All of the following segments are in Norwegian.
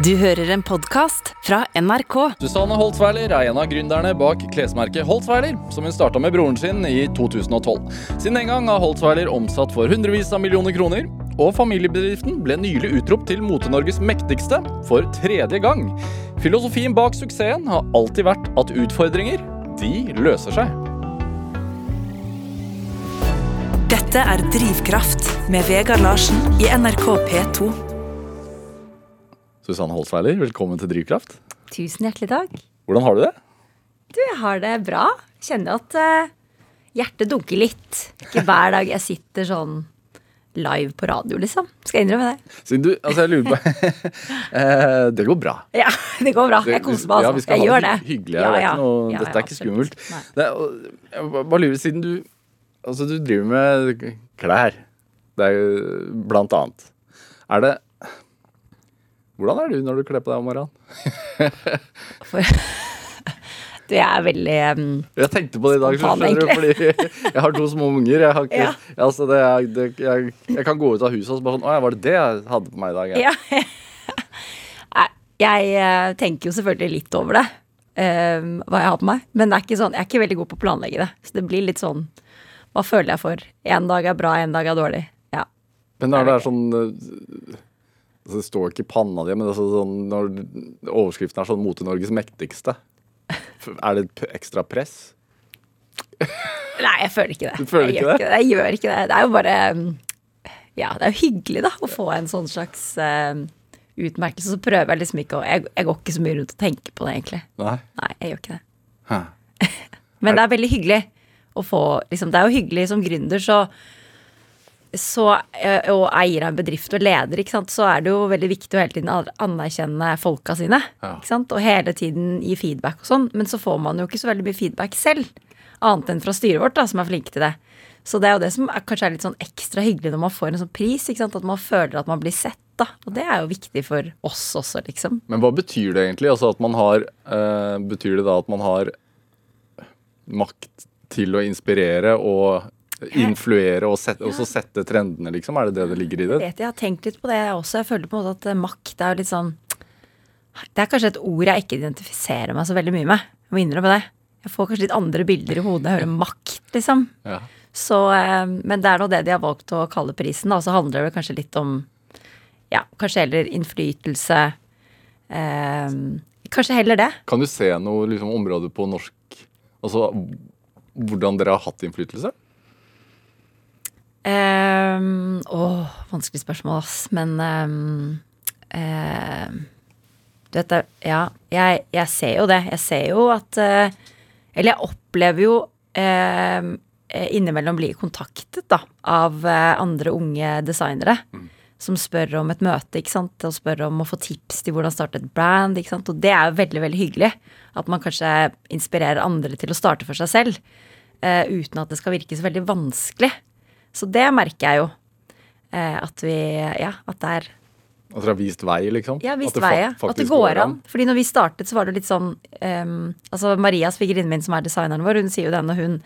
Du hører en podkast fra NRK. Susanne Holtzweiler er en av gründerne bak klesmerket Holtzweiler, som hun starta med broren sin i 2012. Siden den gang har Holtzweiler omsatt for hundrevis av millioner kroner, og familiebedriften ble nylig utropt til Mote-Norges mektigste for tredje gang. Filosofien bak suksessen har alltid vært at utfordringer, de løser seg. Dette er Drivkraft med Vegard Larsen i NRK P2. Susanne Holsweiler, velkommen til Drivkraft. Tusen hjertelig takk. Hvordan har du det? Du, jeg har det bra. Kjenner at uh, hjertet dunker litt. Ikke hver dag jeg sitter sånn live på radio, liksom. Skal jeg innrømme det. Siden du, altså jeg lurer på uh, Det går bra. Ja, det går bra. Jeg koser meg, Ja, altså. vi skal jeg ha gjør det det. hy- hyggelig det er noe, Ja, dette ja, er ikke skummelt. Det jeg bare lurer, siden du Altså, du driver med klær. Det er jo blant annet. Er det Hvordan er du når du kler på deg om morgenen? Du, jeg er veldig um, Jeg tenkte på det i dag, Spontan, skjønner du, fordi jeg har to små unger. Jeg, har ikke, Ja. altså det det, jeg, jeg kan gå ut av huset og så bare sånn Å ja, var det det jeg hadde på meg i dag? Ja. Ja. Jeg eh, tenker jo selvfølgelig litt over det, um, hva jeg har på meg. Men det er ikke sånn, jeg er ikke veldig god på å planlegge det. Så det blir litt sånn Hva føler jeg for? En dag er bra, en dag er dårlig. Ja. Men er det er sånn øh, altså Det står ikke i panna di, men det er sånn, når overskriften er sånn 'Mote-Norges mektigste', er det et ekstra press? Nei, jeg føler ikke det. Du føler ikke gjør det? Jeg gjør ikke det. Det er jo bare um, Ja, det er jo hyggelig, da, å få en sånn slags uh, utmerkelse. Så prøver jeg liksom ikke å jeg, jeg går ikke så mye rundt og tenker på det, egentlig. Nei. Nei, jeg gjør ikke det. Hæ. Men det er veldig hyggelig å få liksom, Det er jo hyggelig som gründer, så så, eh, og eier av en bedrift og leder, så er det jo veldig viktig å hele tiden anerkjenne folka sine. Ja. Og hele tiden gi feedback og sånn. Men så får man jo ikke så veldig mye feedback selv. Annet enn fra styret vårt, da, som er flinke til det. Så det er jo det som er, kanskje er litt sånn ekstra hyggelig når man får en sånn pris. At man føler at man blir sett. da. Og det er jo viktig for oss også, liksom. Men hva betyr det egentlig? Altså at man har øh, Betyr det da at man har makt til å inspirere og influere og sette, også sette trendene, liksom? Er det det det ligger i det? Jeg vet, jeg har tenkt litt på det jeg også. Jeg føler på en måte at eh, makt er litt sånn Det er kanskje et ord jeg ikke identifiserer meg så veldig mye med. Jeg må innrømme det. Jeg får kanskje litt andre bilder i hodet når jeg hører makt, liksom. Ja. Så, eh, men det er nå det de har valgt å kalle prisen, da. Så handler det kanskje litt om ja, kanskje heller innflytelse. Eh, kanskje heller det. Kan du se noe liksom, område på norsk Altså hvordan dere har hatt innflytelse? Um, åh, vanskelig spørsmål, ass. Men um, uh, Du vet det, ja. Jeg, jeg ser jo det. Jeg ser jo at uh, Eller jeg opplever jo um, innimellom bli kontaktet da, av eh, andre unge designere. Som spør om et møte ikke sant? og spør om å få tips til hvordan starte et brand. ikke sant? Og det er jo veldig veldig hyggelig. At man kanskje inspirerer andre til å starte for seg selv. Uh, uten at det skal virke så veldig vanskelig. Så det merker jeg jo. eh, at vi Ja, at det er At dere har vist vei, liksom? Ja, vist vei, ja. At det går an. Fordi når vi startet, så var det litt sånn um, Altså Maria, svigerinnen min, som er designeren vår, hun sier jo det når hun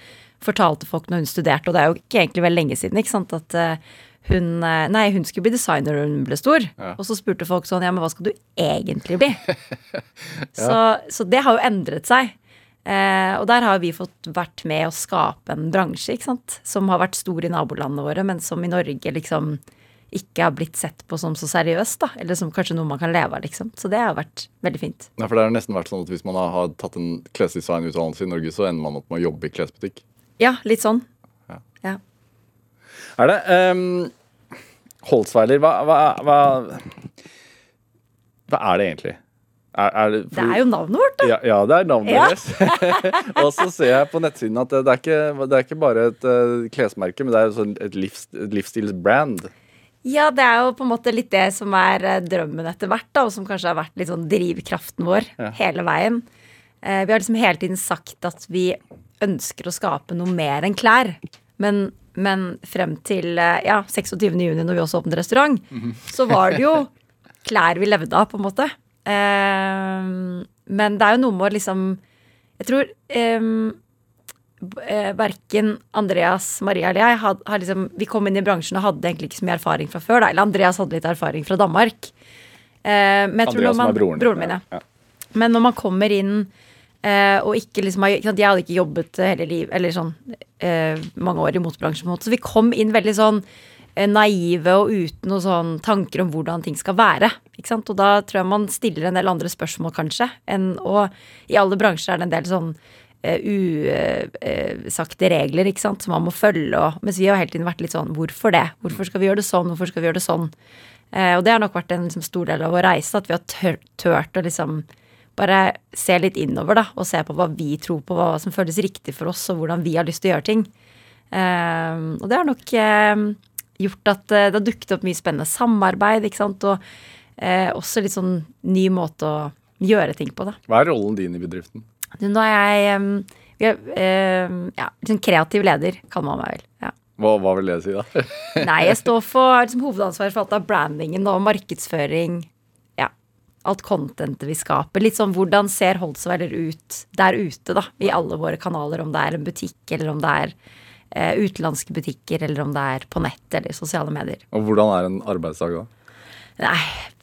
fortalte folk når hun studerte, og det er jo ikke egentlig veldig lenge siden, ikke sant, at uh, hun eh, Nei, hun skulle bli designer når hun ble stor. Ja. Og så spurte folk sånn Ja, men hva skal du egentlig bli? så, så det har jo endret seg. Eh, og der har vi fått vært med å skape en bransje ikke sant? som har vært stor i nabolandene våre, men som i Norge liksom ikke har blitt sett på som så seriøst, da. Eller som kanskje noe man kan leve av, liksom. Så det har vært veldig fint. Ja, for det har nesten vært sånn at Hvis man har, tatt en klesdesignutdannelse i Norge, så ender man opp med å jobbe i klesbutikk. Ja, litt sånn. Ja. Ja. Er det um, Holtzweiler, hva, hva, hva Hva er det egentlig? Er, er det, Det er jo navnet vårt, da. ja, ja, det er navnet Ja. deres. og så ser jeg på nettsiden at det, er, ikke, det er ikke bare et uh, klesmerke, men det er sånn et, livs, et livsstilsbrand. Ja, det er jo på en måte litt det som er eh, drømmen etter hvert, da, og som kanskje har vært litt sånn drivkraften vår Ja. hele veien. Uh, vi har liksom hele tiden sagt at vi ønsker å skape noe mer enn klær. Men, men frem til ja, 26. juni, når vi også åpnet restaurant, så var det jo klær vi levde av, på en måte. Eh, men det er jo noe med å liksom Jeg tror eh, eh, verken Andreas, Maria eller jeg had, had liksom, Vi kom inn i bransjen og hadde egentlig ikke så mye erfaring fra før. Da. Eller Andreas hadde litt erfaring fra Danmark. Eh, men Andreas man, er broren broren min, ja. Men når man kommer inn uh, og ikke liksom Jeg hadde ikke jobbet hele livet, eller sånn uh, mange år i motebransjen, på en måte, så vi kom inn veldig sånn naive og uten noen sånn tanker om hvordan ting skal være. Ikke sant? Og da tror jeg man stiller en del andre spørsmål, kanskje. Enn, og i alle bransjer er det en del sånn uh, uh, regler ikke sant, som man må følge. Og, mens vi har hele tiden vært litt sånn Hvorfor det? Hvorfor skal vi gjøre det sånn? Hvorfor skal vi gjøre det sånn? Uh, og det har nok vært en liksom, stor del av vår reise, at vi har tør, tørt å liksom bare se litt innover, da, og se på hva vi tror på, hva som føles riktig for oss, og hvordan vi har lyst til å gjøre ting. Eh, og det har nok eh, gjort at eh, det har dukket opp mye spennende samarbeid, ikke sant, og eh, også litt sånn ny måte å gjøre ting på, da. Hva er rollen din i bedriften? Du, Nå er jeg um, vi er, ja, liksom kreativ leder, kaller man meg vel. Ja. Hva, hva vil det si, da? Nei, jeg står for har liksom hovedansvar for alt av brandingen og markedsføring. Ja. Alt contentet vi skaper. Litt sånn hvordan ser Holtzweiler ut der ute, da. I alle våre kanaler. Om det er en butikk, eller om det er utenlandske butikker, eller om det er på nett eller sosiale medier. Og hvordan er en arbeidsdag da? Nei,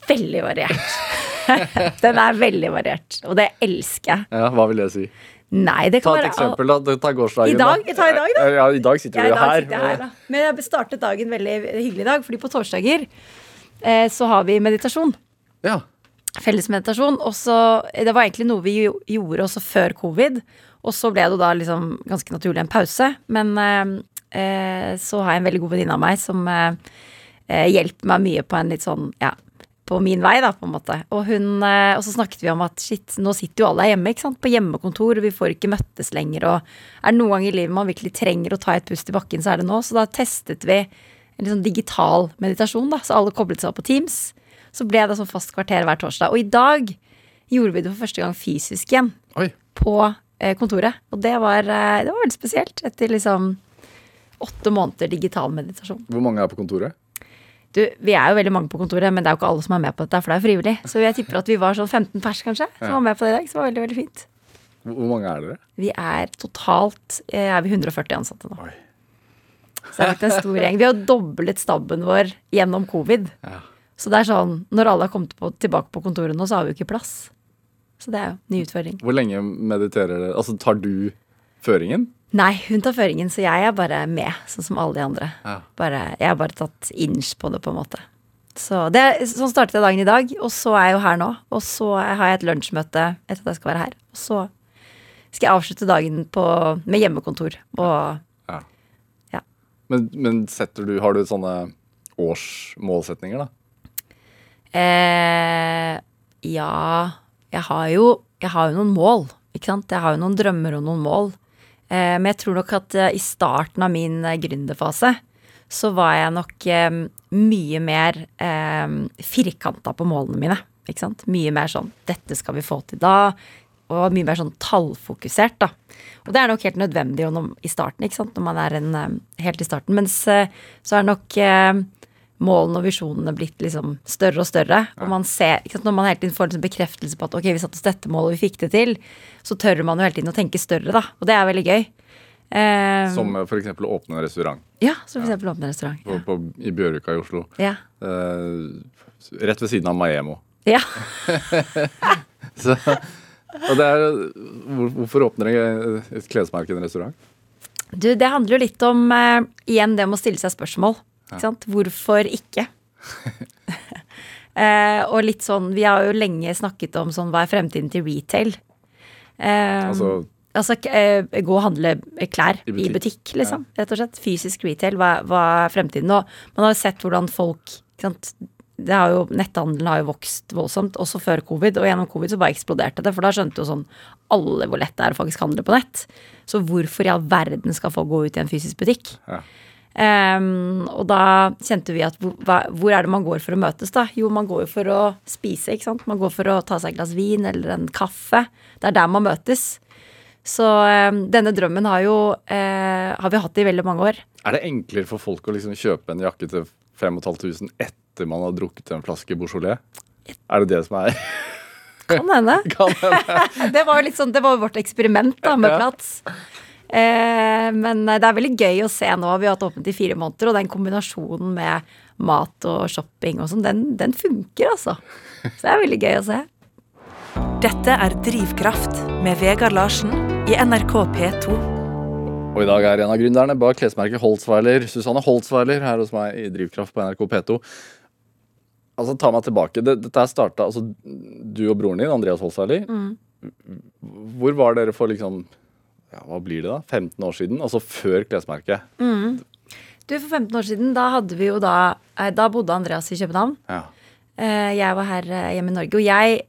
veldig variert. Den er veldig variert, og det elsker jeg. Ja, Hva vil det si? Nei, det kan Ta et eksempel, da. Ta gårsdagen. I dag? da. I dag, da. Ja, I dag sitter Ja, du i her. sitter her, da. Men jeg startet dagen veldig hyggelig i dag, fordi på torsdager eh, så har vi meditasjon. Ja. Fellesmeditasjon. Og så Det var egentlig noe vi gjorde også før covid, og så ble det da liksom ganske naturlig en pause. Men eh, eh, så har jeg en veldig god venninne av meg som eh, eh, hjelper meg mye på en litt sånn ja, på min vei, da, på en måte. Og, hun, eh, og så snakket vi om at shit, nå sitter jo alle hjemme, ikke sant, på hjemmekontor, og vi får ikke møttes lenger, og er det noen gang i livet man virkelig trenger å ta et pust i bakken, så er det nå. Så da testet vi en litt sånn digital meditasjon, da, så alle koblet seg opp på Teams. Så ble det sånn fast kvarter hver torsdag. Og i dag gjorde vi det for første gang fysisk igjen Oi. på kontoret. Og det var, eh, det var veldig spesielt, etter liksom åtte måneder digital meditasjon. Hvor mange er på kontoret? Du, vi er jo veldig mange på kontoret, men det er jo ikke alle som er med på dette, for det er frivillig. Så jeg tipper at vi var sånn 15 pers, kanskje, som var med på det i dag. Så det var veldig, veldig fint. Hvor mange er dere? Vi er totalt eh, er vi 140 ansatte nå. Oi. Så det er vært en stor gjeng. Vi har doblet staben vår gjennom covid. Ja. Så det er sånn, når alle har kommet på, tilbake på kontoret nå, så har vi jo ikke plass. Så det er jo en ny utfordring. Hvor lenge mediterer dere? Altså, tar du føringen? Nei, hun tar føringen, så jeg er bare med, sånn som alle de andre. Ja. Bare, jeg har bare tatt inch på det, på en måte. Så det, Sånn startet jeg dagen i dag, og så er jeg jo her nå. Og så har jeg et lunsjmøte etter at jeg skal være her. Og så skal jeg avslutte dagen på, med hjemmekontor. Og Ja. Ja. Men, men setter du, har du sånne årsmålsetninger, da? eh, Ja, jeg har, jo, jeg har jo noen mål, ikke sant. Jeg har jo noen drømmer og noen mål. Eh, men jeg tror nok at eh, i starten av min eh, gründerfase så var jeg nok eh, mye mer eh, firkanta på målene mine. Ikke sant? Mye mer sånn 'dette skal vi få til da', og mye mer sånn tallfokusert, da. Og det er nok helt nødvendig i starten, ikke sant, når man er en, helt i starten. Mens så er det nok målene og visjonene blitt liksom større og større. Og man ser, sant, når man hele tiden får en bekreftelse på at ok, vi satte oss dette målet, og vi fikk det til, så tør man jo hele tiden å tenke større, da. Og det er veldig gøy. Eh, Som f.eks. for eksempel å åpne en restaurant ja, som for eksempel åpne en restaurant. på, på, i Bjørvika i Oslo. Ja. Uh, rett ved siden av Maemo. ja. Så, og det er, hvor, hvorfor åpner et klesmerke en restaurant? Du, det handler jo litt om uh, igjen det om å stille seg spørsmål. Ikke sant? Hvorfor ikke? eh, og litt sånn Vi har jo lenge snakket om sånn hva er fremtiden til retail? Eh, Altså Altså eh, gå og handle klær I i butikk. liksom. liksom. Rett og slett. Fysisk retail. Hva, hva er fremtiden? Og man har jo sett hvordan folk ikke sant? Det har jo, Netthandelen har jo vokst voldsomt, også før covid. Og gjennom covid så bare eksploderte det. For da skjønte jo sånn alle hvor lett det er å faktisk handle på nett. Så hvorfor i all verden skal folk gå ut i en fysisk butikk? Ja. Ehm, og da kjente vi at hvor, hva, hvor er det man går for å møtes, da? Jo, man går jo for å spise, ikke sant. Man går for å ta seg et glass vin eller en kaffe. Det er der man møtes. Så um, denne drømmen har jo uh, har vi hatt i veldig mange år. Er det enklere for folk å liksom kjøpe en jakke til 5500 etter man har drukket en flaske Beaujolais? Er det det som er Kan hende. Kan hende. det var jo litt sånn, det var vårt eksperiment da, med plats. Eh, men det er veldig gøy å se nå. Vi har hatt åpent i fire måneder, og den kombinasjonen med mat og shopping og sånn, den, den funker, altså. Så det er veldig gøy å se. Dette er Drivkraft med Vegard Larsen i NRK P2. Og i dag er en av gründerne bak klesmerket Holtzweiler, Susanne Holtzweiler, her hos meg i Drivkraft på NRK P2. Altså, ta meg tilbake. Dette er starta altså, Du og broren din, Andreas Holtzweiler. Hvor var dere for liksom ja, Hva blir det, da? 15 år siden? Altså før klesmerket? Du, For 15 år siden, da hadde vi jo da eh, Da bodde Andreas i København. Ja. Eh, Jeg var her eh, hjemme i Norge. Og jeg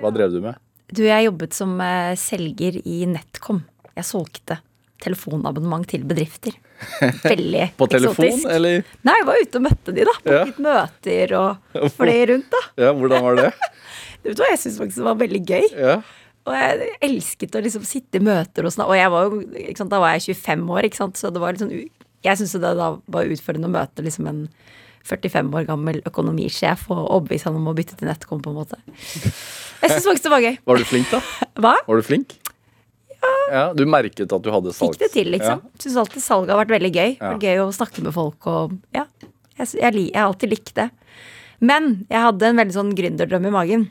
Hva drev du med? Du, jeg jobbet som selger i NetCom. Jeg solgte telefonabonnement til bedrifter. Veldig På telefon, eksotisk. eller? Nei, jeg var ute og møtte de, da. På Ja. litt møter og fløy rundt, da. Ja, hvordan var det? Du vet hva, jeg syns faktisk det var veldig gøy. Ja. Og jeg elsket å liksom sitte i møter og sånn. Og jeg var jo, sant, da var jeg 25 år, ikke sant. Så det var litt sånn Jeg syntes det da var utfordrende å møte liksom en 45 år gammel økonomisjef og overbevise han om å bytte til NetCom, på en måte. Jeg syns faktisk det var gøy. Var du flink, da? Hva? Var du flink? Ja. Du merket at du hadde salg? Fikk det til, liksom. Ja. Syns alltid salget har vært veldig gøy. Ja. Gøy å snakke med folk og Ja. Jeg har alltid likt det. Men jeg hadde en veldig sånn gründerdrøm i magen.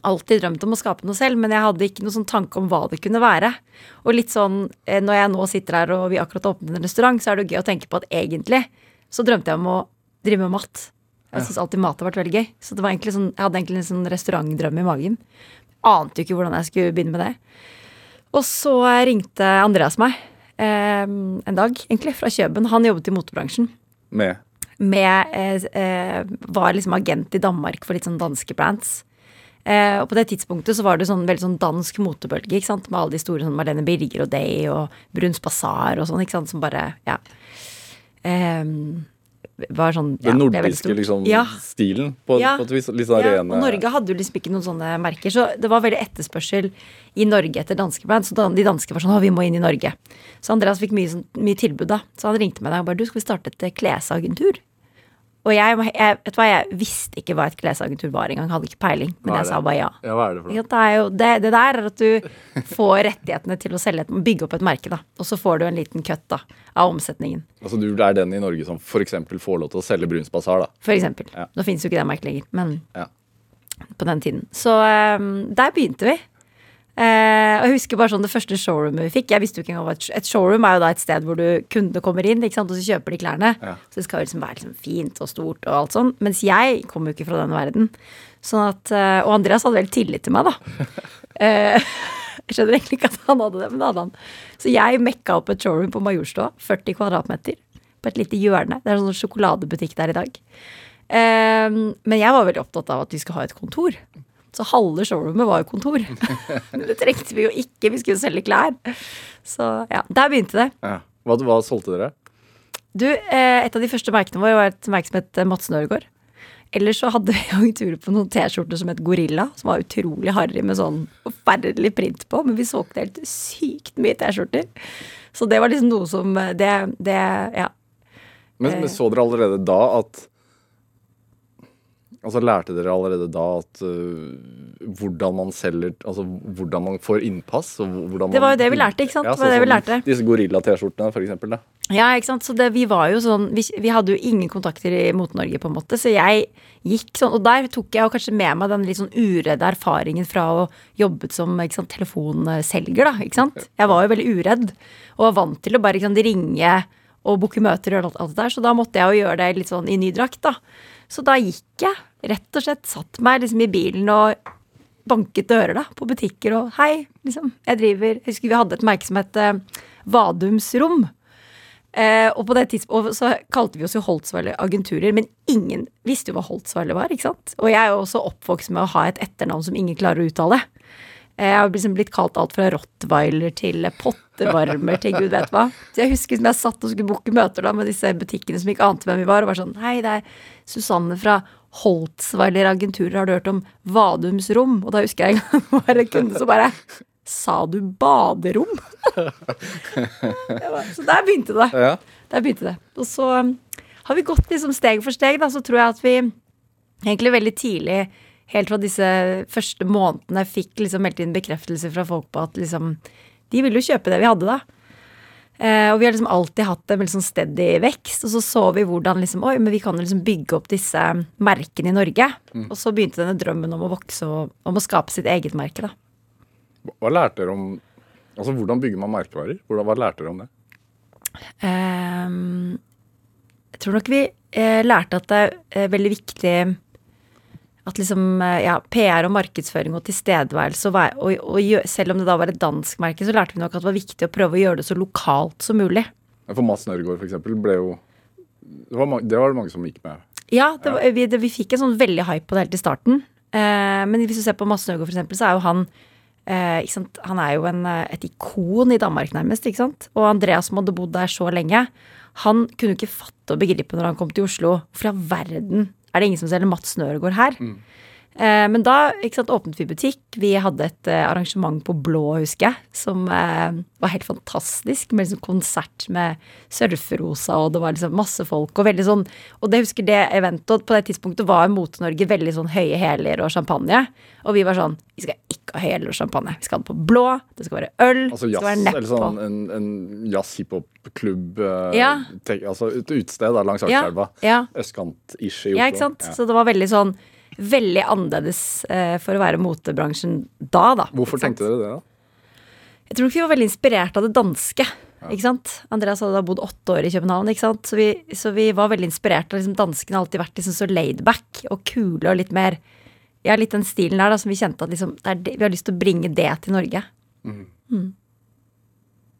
Alltid drømt om å skape noe selv, men jeg hadde ikke noen sånn tanke om hva det kunne være. Og litt sånn, eh, når jeg nå sitter her og vi akkurat har åpnet en restaurant, så er det jo gøy å tenke på at egentlig så drømte jeg om å drive med mat. Jeg syns alltid mat har vært veldig gøy. Så det var egentlig sånn, jeg hadde egentlig en sånn restaurantdrøm i magen. Ante jo ikke hvordan jeg skulle begynne med det. Og så ringte Andreas meg eh, en dag, egentlig, fra Kjøben. Han jobbet i motebransjen. Med Med, eh, eh, var liksom agent i Danmark for litt sånn danske brands. Eh, og på det tidspunktet så var det sånn veldig sånn dansk motebølge, ikke sant. Med alle de store sånn Marlene Birger og Day og Bruns Bazaar og sånn, ikke sant. Som bare, ja. Eh, var sånn ja, den nordiske liksom, Ja. stilen, på, Ja. på et vis. Litt sånn Ja, rene og Norge hadde jo liksom ikke noen sånne merker, så det var veldig etterspørsel i Norge etter danske band. Så de danske var sånn 'Å, vi må inn i Norge'. Så Andreas fikk mye, sånn, mye tilbud, da. Så han ringte meg da og bare 'Du, skal vi starte et klesagentur?' Og jeg, jeg, vet du hva, jeg visste ikke hva et klesagentur var engang. Hadde ikke peiling. Men jeg sa bare ja. Ja, hva er det for noe? Det, er jo, det, det der er at du får rettighetene til å selge et, bygge opp et merke, da. Og så får du en liten cut da, av omsetningen. Altså, du er den i Norge som f.eks. får lov til å selge Bruns Basar, da. For eksempel. Ja. Nå finnes jo ikke det merket lenger, men Ja. på den tiden. Så um, der begynte vi. Eh, og jeg husker bare sånn det første showroomet vi fikk. Jeg visste jo ikke engang hva et, showroom er jo da et sted hvor du kundene kommer inn, og så kjøper de klærne. Ja. Så det skal jo liksom være liksom fint og stort og alt sånn. Mens jeg kom jo ikke fra den verden. Sånn at, eh, og Andreas hadde vel tillit til meg, da. Eh, jeg skjønner egentlig ikke at han hadde det, men det hadde han. Så jeg mekka opp et showroom på Majorstua, 40 kvadratmeter, på et lite hjørne. Det er en sånn sjokoladebutikk der i dag. Men jeg var veldig opptatt av at vi skulle ha et kontor. Så halve showroomet var jo kontor. Men det trengte vi jo ikke, vi skulle jo selge klær. Så ja, der begynte det. Ja. Hva, hva solgte dere? Du, eh, et av de første merkene våre var et merke som het Madsen Øregård. Ellers så hadde vi agenturer på noen T-skjorter som het Gorilla, som var utrolig harry med sånn forferdelig print på, men vi solgte helt sykt mye T-skjorter. Så det var liksom noe som eh, Det, det Ja. Men, Eh. men så dere allerede da at Altså Lærte dere allerede da at uh, hvordan man selger Altså hvordan man får innpass? Hvordan Det var jo det vi lærte, ikke sant? Ja, Det var det vi sånn lærte. Disse Gorilla-T-skjortene, for eksempel. Da. Ja, ikke sant. Så det, vi var jo sånn vi, vi hadde jo ingen kontakter i Mote-Norge, på en måte. Så jeg gikk sånn Og der tok jeg jo kanskje med meg den litt sånn uredde erfaringen fra å jobbet som sant, telefonselger, da. Ikke sant. Jeg var jo veldig uredd. Og var vant til å bare sant, ringe og booke møter og alt det der. Så da måtte jeg jo gjøre det litt sånn i ny drakt, da. Så da gikk jeg rett og slett, satt meg liksom i bilen og banket dører da, på butikker og hei, liksom. Jeg driver Jeg husker vi hadde et merke som het eh, Vadums rom. Eh, og på det tidspunktet så kalte vi oss jo Holtzweiler agenturer, men ingen visste jo hva Holtzweiler var. ikke sant? Og jeg er jo også oppvokst med å ha et etternavn som ingen klarer å uttale. Eh, Jeg har liksom blitt kalt alt fra rottweiler til pottevarmer til gud vet hva. Så jeg husker som jeg satt og skulle booke møter da med disse butikkene som ikke ante hvem vi var, og var sånn Hei, det er Susanne fra Holtzweiler agenturer, har du hørt om Vadums rom? Og da husker jeg en gang var en kunde som bare Sa du baderom? Så der begynte det. Ja. Der begynte det. Og så um, har vi gått liksom steg for steg, da, så tror jeg at vi egentlig veldig tidlig, helt fra disse første månedene, fikk liksom meldt inn bekreftelse fra folk på at liksom De ville jo kjøpe det vi hadde da. Eh, og vi har liksom alltid hatt en veldig sånn steady vekst. Og så så vi hvordan liksom, oi, men vi kan liksom bygge opp disse merkene i Norge. Og så begynte denne drømmen om å vokse og om å skape sitt eget merke. da. Hva lærte dere om Altså, Hvordan bygger man merkevarer? Hvordan, hva lærte dere om det? Um, jeg tror nok vi eh, lærte at det er veldig viktig at liksom, eh, ja, PR og markedsføring og tilstedeværelse og, og, og, selv om det da var et dansk merke, så lærte vi nok at det var viktig å prøve å gjøre det så lokalt som mulig. For Mads Nørgaard, for eksempel, ble jo det var, det var det mange som gikk med. Ja, det, var- Vi, det, vi fikk en sånn veldig hype på det helt i starten. Eh, men hvis du ser på Mads Nørgaard, for eksempel, så er jo han eh, ikke sant? Han er jo en, eh, et ikon i Danmark, nærmest. ikke sant? Og Andreas, som hadde bodd der så lenge, han kunne jo ikke fatte og begripe når han kom til Oslo. Hvorfor i all verden er det ingen som selger Mats Nørgaard her? Eh, men da sant, åpnet vi butikk. Vi hadde et eh, arrangement på Blå, husker jeg, som eh, var helt fantastisk. Med liksom konsert med surferosa, og det var liksom masse folk. Og veldig sånn, og det husker det eventet, på det tidspunktet var Mote-Norge veldig sånn høye hæler og champagne. Og vi var sånn Vi skal ikke ha høye hæler og champagne. Vi skal ha det på blå. Det skal være øl. Altså det jazz, skal være eller sånn en, en jazz-hiphop-klubb eh, Ja. Altså et utested langs Ja, Akerselva. ja. Østkant-ish i Oslo. Ja, ikke sant? Ja. Så det var veldig sånn Veldig annerledes eh, for å være motebransjen da, da. Hvorfor tenkte dere det, da? Jeg tror nok vi var veldig inspirert av det danske. Ikke sant? Andreas hadde da bodd åtte år i København. ikke sant? Så vi, så vi var veldig inspirert av liksom, Danskene har alltid vært liksom så laidback og kule og litt mer Ja, litt den stilen der da, som vi kjente at liksom, det vi har lyst til å bringe det til Norge.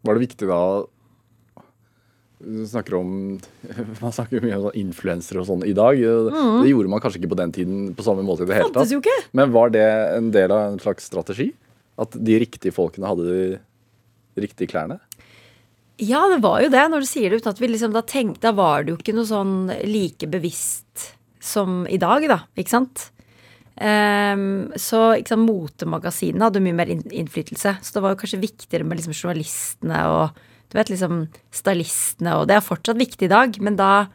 Var det viktig da snakker om Man snakker mye om sånn influensere og sånn i dag. Det gjorde man kanskje ikke på den tiden på samme måte i det hele Mm. Tatt. Men var det en del av en slags strategi? At de riktige folkene hadde de riktige klærne? Ja, det var jo det, når du sier det uten at vi liksom da tenkte Da var det jo ikke noe sånn like bevisst som i dag, da. Ikke sant? Um, så ikke sant, motemagasinene hadde mye mer innflytelse. Så det var jo kanskje viktigere med liksom journalistene og du vet, liksom stylistene, og det er fortsatt viktig i dag, men da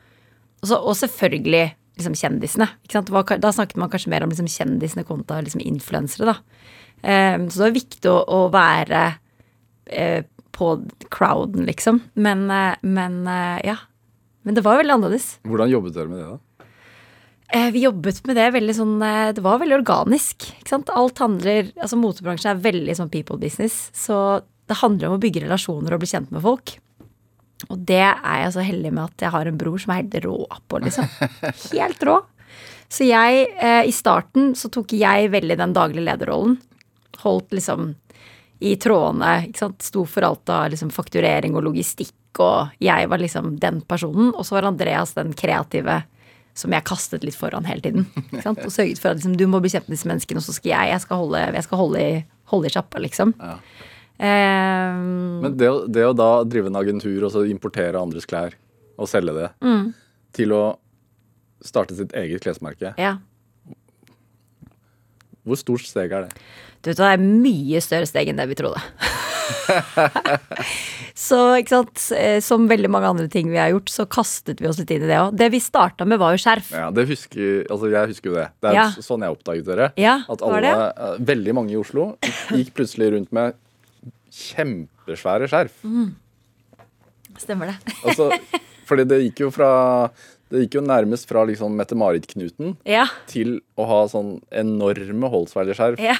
også, Og selvfølgelig liksom kjendisene. Da snakket man kanskje mer om liksom kjendisene kontra liksom influensere, da. Um, så det var viktig å, å være uh, på crowden, liksom. Men, uh, men uh, ja. Men det var veldig annerledes. Hvordan jobbet dere med det, da? Vi jobbet med det veldig sånn Det var veldig organisk. Ikke sant? Alt handler Altså motebransjen er veldig sånn people business. Så det handler om å bygge relasjoner og bli kjent med folk. Og det er jeg så heldig med at jeg har en bror som er helt rå på, liksom. Helt rå. Så jeg, eh, i starten så tok jeg veldig den daglige lederrollen. Holdt liksom i trådene, ikke sant. Sto for alt av liksom fakturering og logistikk, og jeg var liksom den personen. Og så var Andreas den kreative som jeg kastet litt foran hele tiden. Ikke sant? Og sørget for at liksom, du må bli kjent med disse menneskene, og så skal jeg, jeg skal holde, jeg skal holde i, holde i sjappa, liksom. Ehm, Men det, det å da drive en agentur og så importere andres klær og selge det, Mm. til å starte sitt eget klesmerke, ja. hvor stort steg er det? Du vet det er mye større steg enn det vi trodde. så, ikke sant, eh, som veldig mange andre ting vi har gjort, så kastet vi oss litt inn i det òg. Det vi starta med, var jo skjerf. Ja, det husker, altså Jeg husker jo det. Det er Ja. sånn jeg oppdaget dere. Ja, At alle, eh, veldig mange i Oslo gikk plutselig rundt med kjempesvære skjerf. Mm. Stemmer det. Altså, fordi det gikk jo fra Det gikk jo nærmest fra liksom Mette-Marit-Knuten Ja. til å ha sånn enorme Holsweiler-skjerf ja.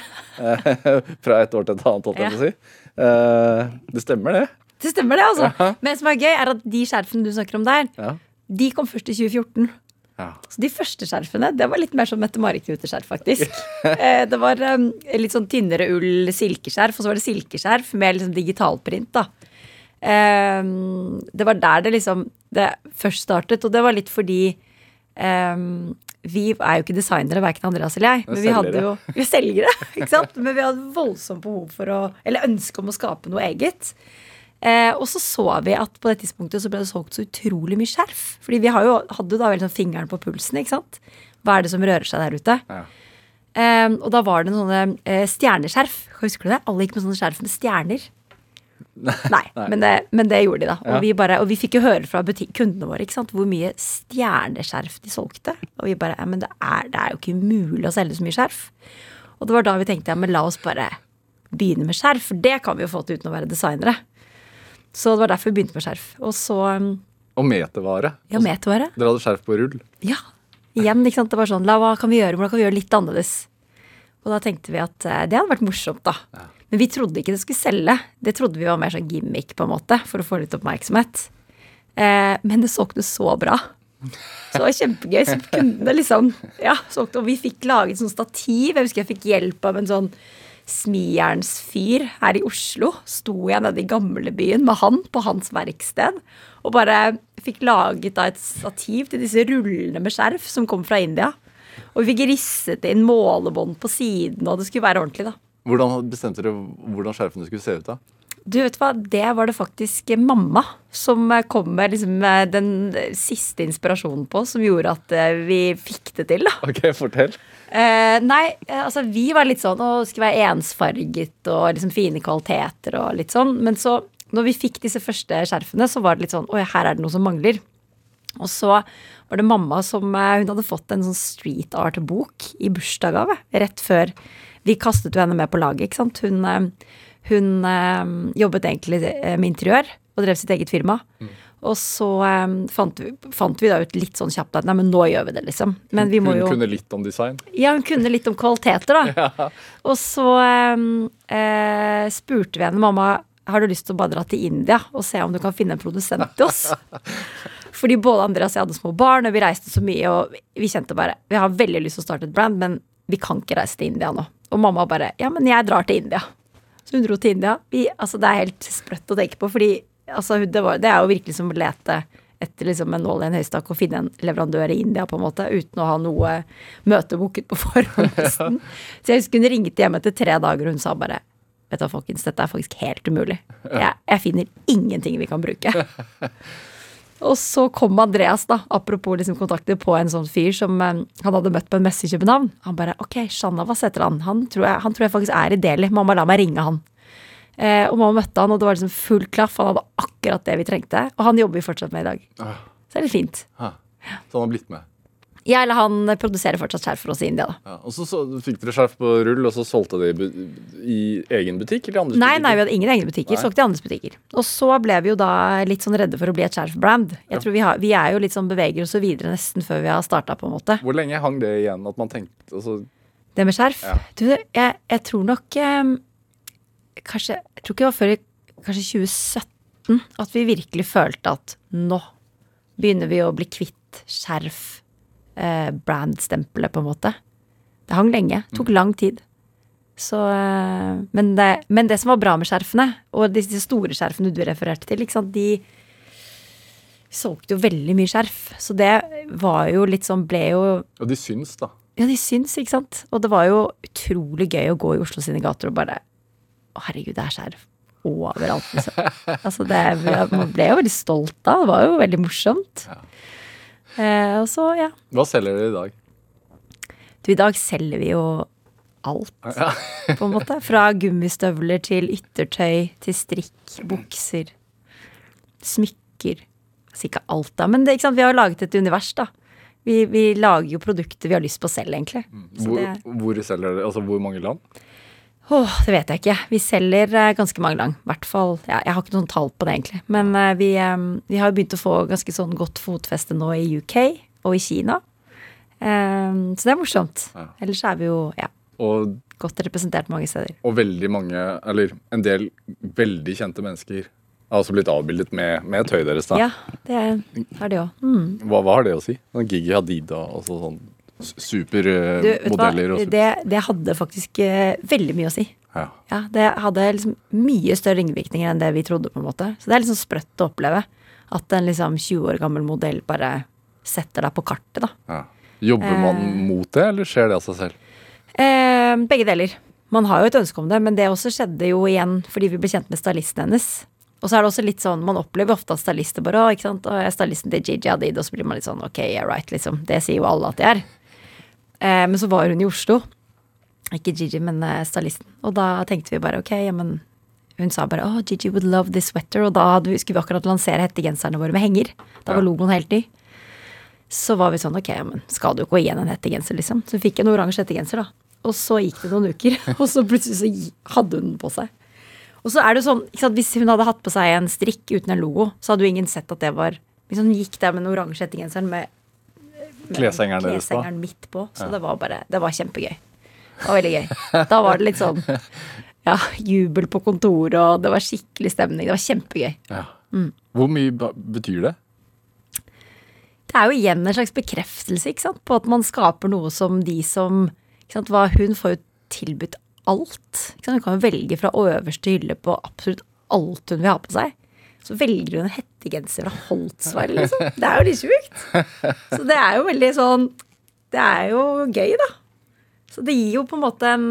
fra et år til et annet, holdt jeg på å si. Uh, det stemmer, det. Det stemmer, det, altså. Ja. Men det som er gøy, er at de skjerfene du snakker om der, Ja. de kom først i 2014. Ja. Så de første skjerfene, det var litt mer som Mette-Marit-knuteskjerf, faktisk. Eh, det var um, litt sånn tynnere ull silkeskjerf, og så var det silkeskjerf med liksom digitalprint, da. Um, det var der det liksom det først startet, og det var litt fordi um, vi er jo ikke designere, verken Andreas eller jeg. Men vi hadde jo Vi er selgere, ikke sant? Men vi hadde voldsomt behov for å Eller ønske om å skape noe eget. Eh, og så så vi at på det tidspunktet så ble det solgt så utrolig mye skjerf. Fordi vi har jo, hadde jo da veldig sånn fingeren på pulsen, ikke sant. Hva er det som rører seg der ute? Ja. Eh, og da var det noen sånne eh, stjerneskjerf. Husker du det? Alle gikk med sånne skjerf med stjerner. Nei, Men, det, men det gjorde de, da. Og, Ja. vi, bare, og vi fikk jo høre fra butikk, kundene våre ikke sant? hvor mye stjerneskjerf de solgte. Og vi bare ja, men det er, det er jo ikke mulig å selge så mye skjerf. Og det var da vi tenkte ja, men la oss bare begynne med skjerf, for det kan vi jo få til uten å være designere. Så det var derfor vi begynte med skjerf. Og så um, Og metervare. Ja, metervare. Dere hadde skjerf på rull. Ja. Igjen, ikke sant. Det var sånn, la, hva kan vi gjøre? Hvordan kan vi gjøre litt annerledes? Og da tenkte vi at eh, det hadde vært morsomt, da. Men vi trodde ikke det skulle selge. Det trodde vi var mer sånn gimmick, på en måte, for å få litt oppmerksomhet. Eh, men det solgte så bra. Så det var kjempegøy. Så kundene liksom Ja, solgte. Og vi fikk laget sånn stativ. Jeg husker jeg fikk hjelp av en sånn smijernsfyr her i Oslo. Sto jeg nede i gamlebyen med han på hans verksted og bare fikk laget da et stativ til disse rullene med skjerf som kom fra India. Og vi fikk risset inn målebånd på siden, og det skulle være ordentlig, da. Hvordan bestemte dere hvordan skjerfene skulle se ut? da? Du vet hva, Det var det faktisk mamma som kom med liksom den siste inspirasjonen på, som gjorde at eh, vi fikk det til, da. Ok, fortell. Eh, nei, eh, altså vi var litt sånn å skulle være ensfarget og liksom fine kvaliteter og litt sånn. Men så, når vi fikk disse første skjerfene, så var det litt sånn oi, her er det noe som mangler. Og så var det mamma som eh, Hun hadde fått en sånn street art-bok i bursdagsgave rett før vi kastet jo henne med på laget, ikke sant. Hun, hun jobbet egentlig med interiør og drev sitt eget firma. Og så um, fant, vi, fant vi da ut litt sånn kjapt at nei, men nå gjør vi det, liksom. Men vi må Hun jo kunne litt om design. ja, hun kunne litt om kvaliteter, da. Og så eh, spurte vi henne mamma har du lyst til å bare dra til India og se om du kan finne en produsent til oss. Fordi både Andreas og jeg hadde små barn, og vi reiste så mye, og vi kjente bare Vi har veldig lyst til å starte et brand, men vi kan ikke reise til India nå. Og mamma bare Ja, men jeg drar til India. Så hun dro til India. Vi, altså, det er helt sprøtt å tenke på, fordi altså, det, var, det er jo virkelig som å lete etter liksom en nål i en høystakk og finne en leverandør i India, på en måte, uten å ha noe møte booket på forhånd. nesten. Så jeg husker hun ringte hjem etter tre dager, og hun sa bare Vet du hva, folkens, dette er faktisk helt umulig. Jeg, jeg finner ingenting vi kan bruke. Og så kom Andreas, da, apropos liksom kontakter, på en sånn fyr som eh, han hadde møtt på en messe i København. Han bare OK, Shanavas heter han. Han tror, jeg, han tror jeg faktisk er i Delhi. Mamma, la meg ringe han. Eh, og mamma møtte han, og det var liksom full klaff. Han hadde akkurat det vi trengte. Og han jobber vi fortsatt med i dag. Ah. Så det er litt fint. Hæ. Så han har blitt med. Ja, eller han produserer fortsatt skjerf for oss i India, da. Ja. Og så, så fikk dere skjerf på rull, og så solgte dere i, i egen butikk? Eller andre Nei, butikker? nei, vi hadde ingen egne butikker. Nei. Solgte i andres butikker. Og så ble vi jo da litt sånn redde for å bli et skjerfbrand. Jeg tror vi, har, vi er jo litt sånn beveger oss så videre nesten før vi har starta, på en måte. Hvor lenge hang det igjen at man tenkte altså, Det med skjerf? Ja. Du, jeg, jeg tror nok eh, Kanskje Jeg tror ikke det var før i kanskje 2017 at vi virkelig følte at nå begynner vi å bli kvitt skjerf, eh, brandstempelet, på en måte. Det hang lenge. Mm. Tok lang tid. Så, eh, men, det, men det som var bra med skjerfene, og disse store skjerfene du refererte til, de solgte jo veldig mye skjerf. Så det var jo litt sånn Ble jo Og de syns, da. ja, de syns, ikke sant? Og det var jo utrolig gøy å gå i Oslo sine gater og bare herregud, det er skjerf overalt, liksom. altså, det, man ble jo veldig stolt da. Det var jo veldig morsomt. Eh, og så, ja. Hva selger dere i dag? Du, i dag selger vi jo alt, på en måte. Fra gummistøvler til yttertøy til strikk, bukser, smykker. Altså ikke alt, da, men det, vi har jo laget et univers, da. Vi, vi lager jo produkter vi har lyst på selv, egentlig. Så Hvor, det- hvor selger dere? Altså hvor mange land? Åh, det vet jeg ikke. Vi selger eh, ganske mange lang. Hvert fall. Ja, jeg har ikke noen tall på det, egentlig. Men eh, vi, eh, vi har begynt å få ganske sånn godt fotfeste nå i UK og i Kina. Så det er morsomt. Ja. Ellers er vi jo ja, Og, godt representert mange steder. og veldig mange, eller en del veldig kjente mennesker har også blitt avbildet med, med tøyet deres. da. Ja, det har de òg. Mm. Hva, hva har det å si? Sånn Gigi Hadida og sånn supermodeller. Det, det hadde faktisk uh, veldig mye å si. Ja. Ja, Det hadde liksom mye større ringvirkninger enn det vi trodde, på en måte. Så det er liksom sprøtt å oppleve. At en liksom 20 år gammel modell bare setter deg på kartet, da. Ja. Jobber man uh, mot det, eller skjer det av seg selv? Eh, begge deler. Man har jo et ønske om det, men det også skjedde jo igjen fordi vi ble kjent med stylisten hennes. Og så er det også litt sånn, Man opplever ofte at stylister bare ikke sant, å, jeg er stylisten til Gigi Hadid, og så blir man litt sånn ok, yeah right, liksom. Det sier jo alle at de er. Eh, men så var hun i Oslo. Ikke Gigi, men eh, stylisten. Og da tenkte vi bare ok, ja, men Hun sa bare oh, Gigi would love this sweater, og da skulle vi akkurat lansere hettegenserne våre med henger. Da var logoen helt ny. Så var vi sånn ok, ja, men skal du ikke gå igjen en hettegenser, liksom. Så fikk jeg en oransje hettegenser, da. Og så gikk det noen uker, og så plutselig så hadde hun den på seg. Og så er det sånn, sant, Hvis hun hadde hatt på seg en strikk uten en logo, så hadde jo ingen sett at det var Hvis hun gikk der med den oransje hettegenseren med, med Kleshengeren deres på. kleshengeren midt på. Så det var bare Det var kjempegøy. Det var veldig gøy. Da var det litt sånn ja, jubel på kontoret, og det var skikkelig stemning. Det var kjempegøy. Ja. Mm. Hvor mye betyr det? Det er jo igjen en slags bekreftelse ikke sant? på at man skaper noe som de som ikke sant? Hun får jo tilbudt alt. Ikke sant? Hun kan jo velge fra øverste hylle på absolutt alt hun vil ha på seg. Så velger hun en hettegenser fra Holtzweiler, liksom. Det er jo litt sjukt. Så det er jo veldig sånn Det er jo gøy, da. Så det gir jo på en måte en,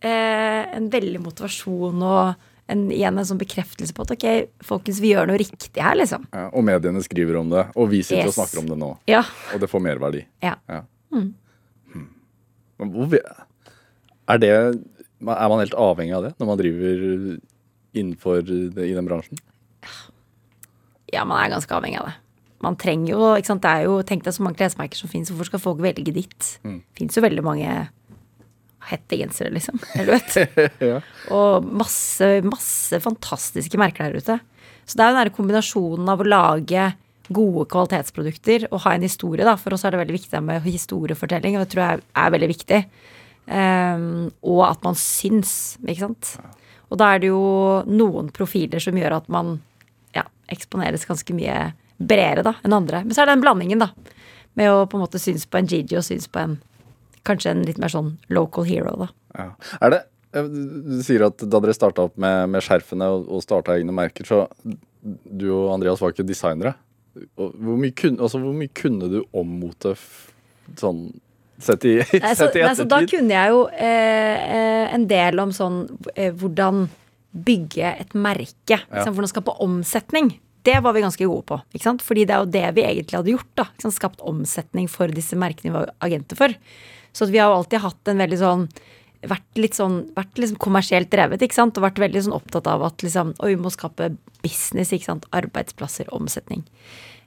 eh, en veldig motivasjon og en, igjen en sånn bekreftelse på at ok, folkens, vi gjør noe riktig her, liksom. Ja, og mediene skriver om det, og vi sitter og snakker om det nå. Ja. Og det får merverdi. ja. Ja. Hmm. Men hvor, er det Er man helt avhengig av det når man driver innenfor det, i den bransjen? Ja, man er ganske avhengig av det. Man trenger jo, ikke sant, det er jo, Tenk deg så mange klesmerker som fins, hvorfor skal folk velge ditt? Det fins jo veldig mange hettegensere, liksom. Eller vet. Ja. Og masse, masse fantastiske merker der ute. Så det er jo den kombinasjonen av å lage gode kvalitetsprodukter og ha en historie, da. For oss er det veldig viktig med historiefortelling, og det tror jeg er veldig viktig. Um, og at man syns, ikke sant. Og da er det jo noen profiler som gjør at man eksponeres ganske mye bredere da, enn andre. Men så er det den blandingen, da. Med å på en måte synes på en Gigi og synes på en kanskje en litt mer sånn local hero, da. Ja. Er det eh, Du sier at da dere starta opp med, med skjerfene og, og starta egne merker, så du og Andreas var ikke designere. Og Hvor mye, kunne, altså, hvor mye kunne du om mote sånn sett i, Nei, så, sett i nei, så da kunne jeg jo eh, eh, en del om sånn eh, hvordan bygge et merke. ikke sant, Hvordan skape omsetning. Det var vi ganske gode på. ikke sant? Fordi det er jo det vi egentlig hadde gjort. da, sant? Skapt omsetning for disse merkene vi var agenter for. Så at vi har jo alltid hatt en veldig sånn vært litt sånn, vært liksom kommersielt drevet, ikke sant? Og vært veldig sånn opptatt av at liksom, oi, vi må skape business, ikke sant? Arbeidsplasser, omsetning.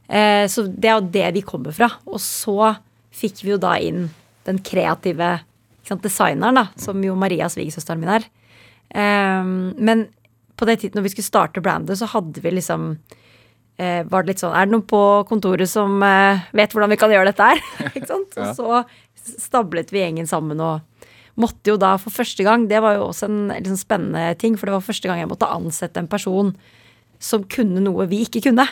Eh, så det er jo det vi kommer fra. Og så fikk vi jo da inn den kreative sant, designeren, da, som jo Maria, svigersøsteren min, er. Eh, men på det tidspunktet når vi skulle starte brandet, så hadde vi liksom eh, var det litt sånn Er det noen på kontoret som eh, vet hvordan vi kan gjøre dette her? ikke sant? Og så stablet vi gjengen sammen og måtte jo da for første gang Det var jo også en sånn spennende ting, for det var første gang jeg måtte ansette en person som kunne noe vi ikke kunne.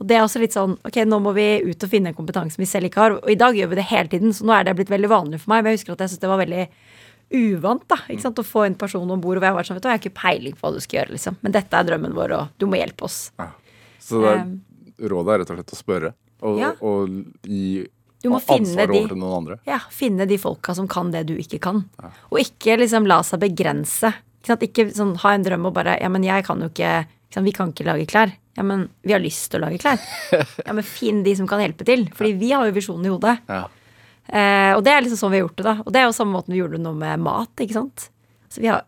Og det er også litt sånn Ok, nå må vi ut og finne en kompetanse vi selv ikke har. Og i dag gjør vi det hele tiden, så nå er det blitt veldig vanlig for meg. Men jeg husker at jeg syntes det var veldig uvant da, ikke sant, å få en person om bord. Og jeg har vært sånn, vet du, jeg har ikke peiling på hva du skal gjøre, liksom. Men dette er drømmen vår, og du må hjelpe oss. Så det er, Um, rådet er rett og slett å spørre, og, Ja. og gi de- over til noen andre. Ja, finne de folka som kan det du ikke kan. Og ikke liksom la seg begrense. Ikke, sant? ikke sånn ha en drøm og bare Ja, men jeg kan jo ikke, ikke sant? Vi kan ikke lage klær. Ja, men vi har lyst til å lage klær. Ja, men finn de som kan hjelpe til. Fordi vi har jo visjonen i hodet. Ja. Eh, og det er liksom sånn vi har gjort det, da. Og det er jo samme måten vi gjorde det nå med mat, ikke sant. Så vi har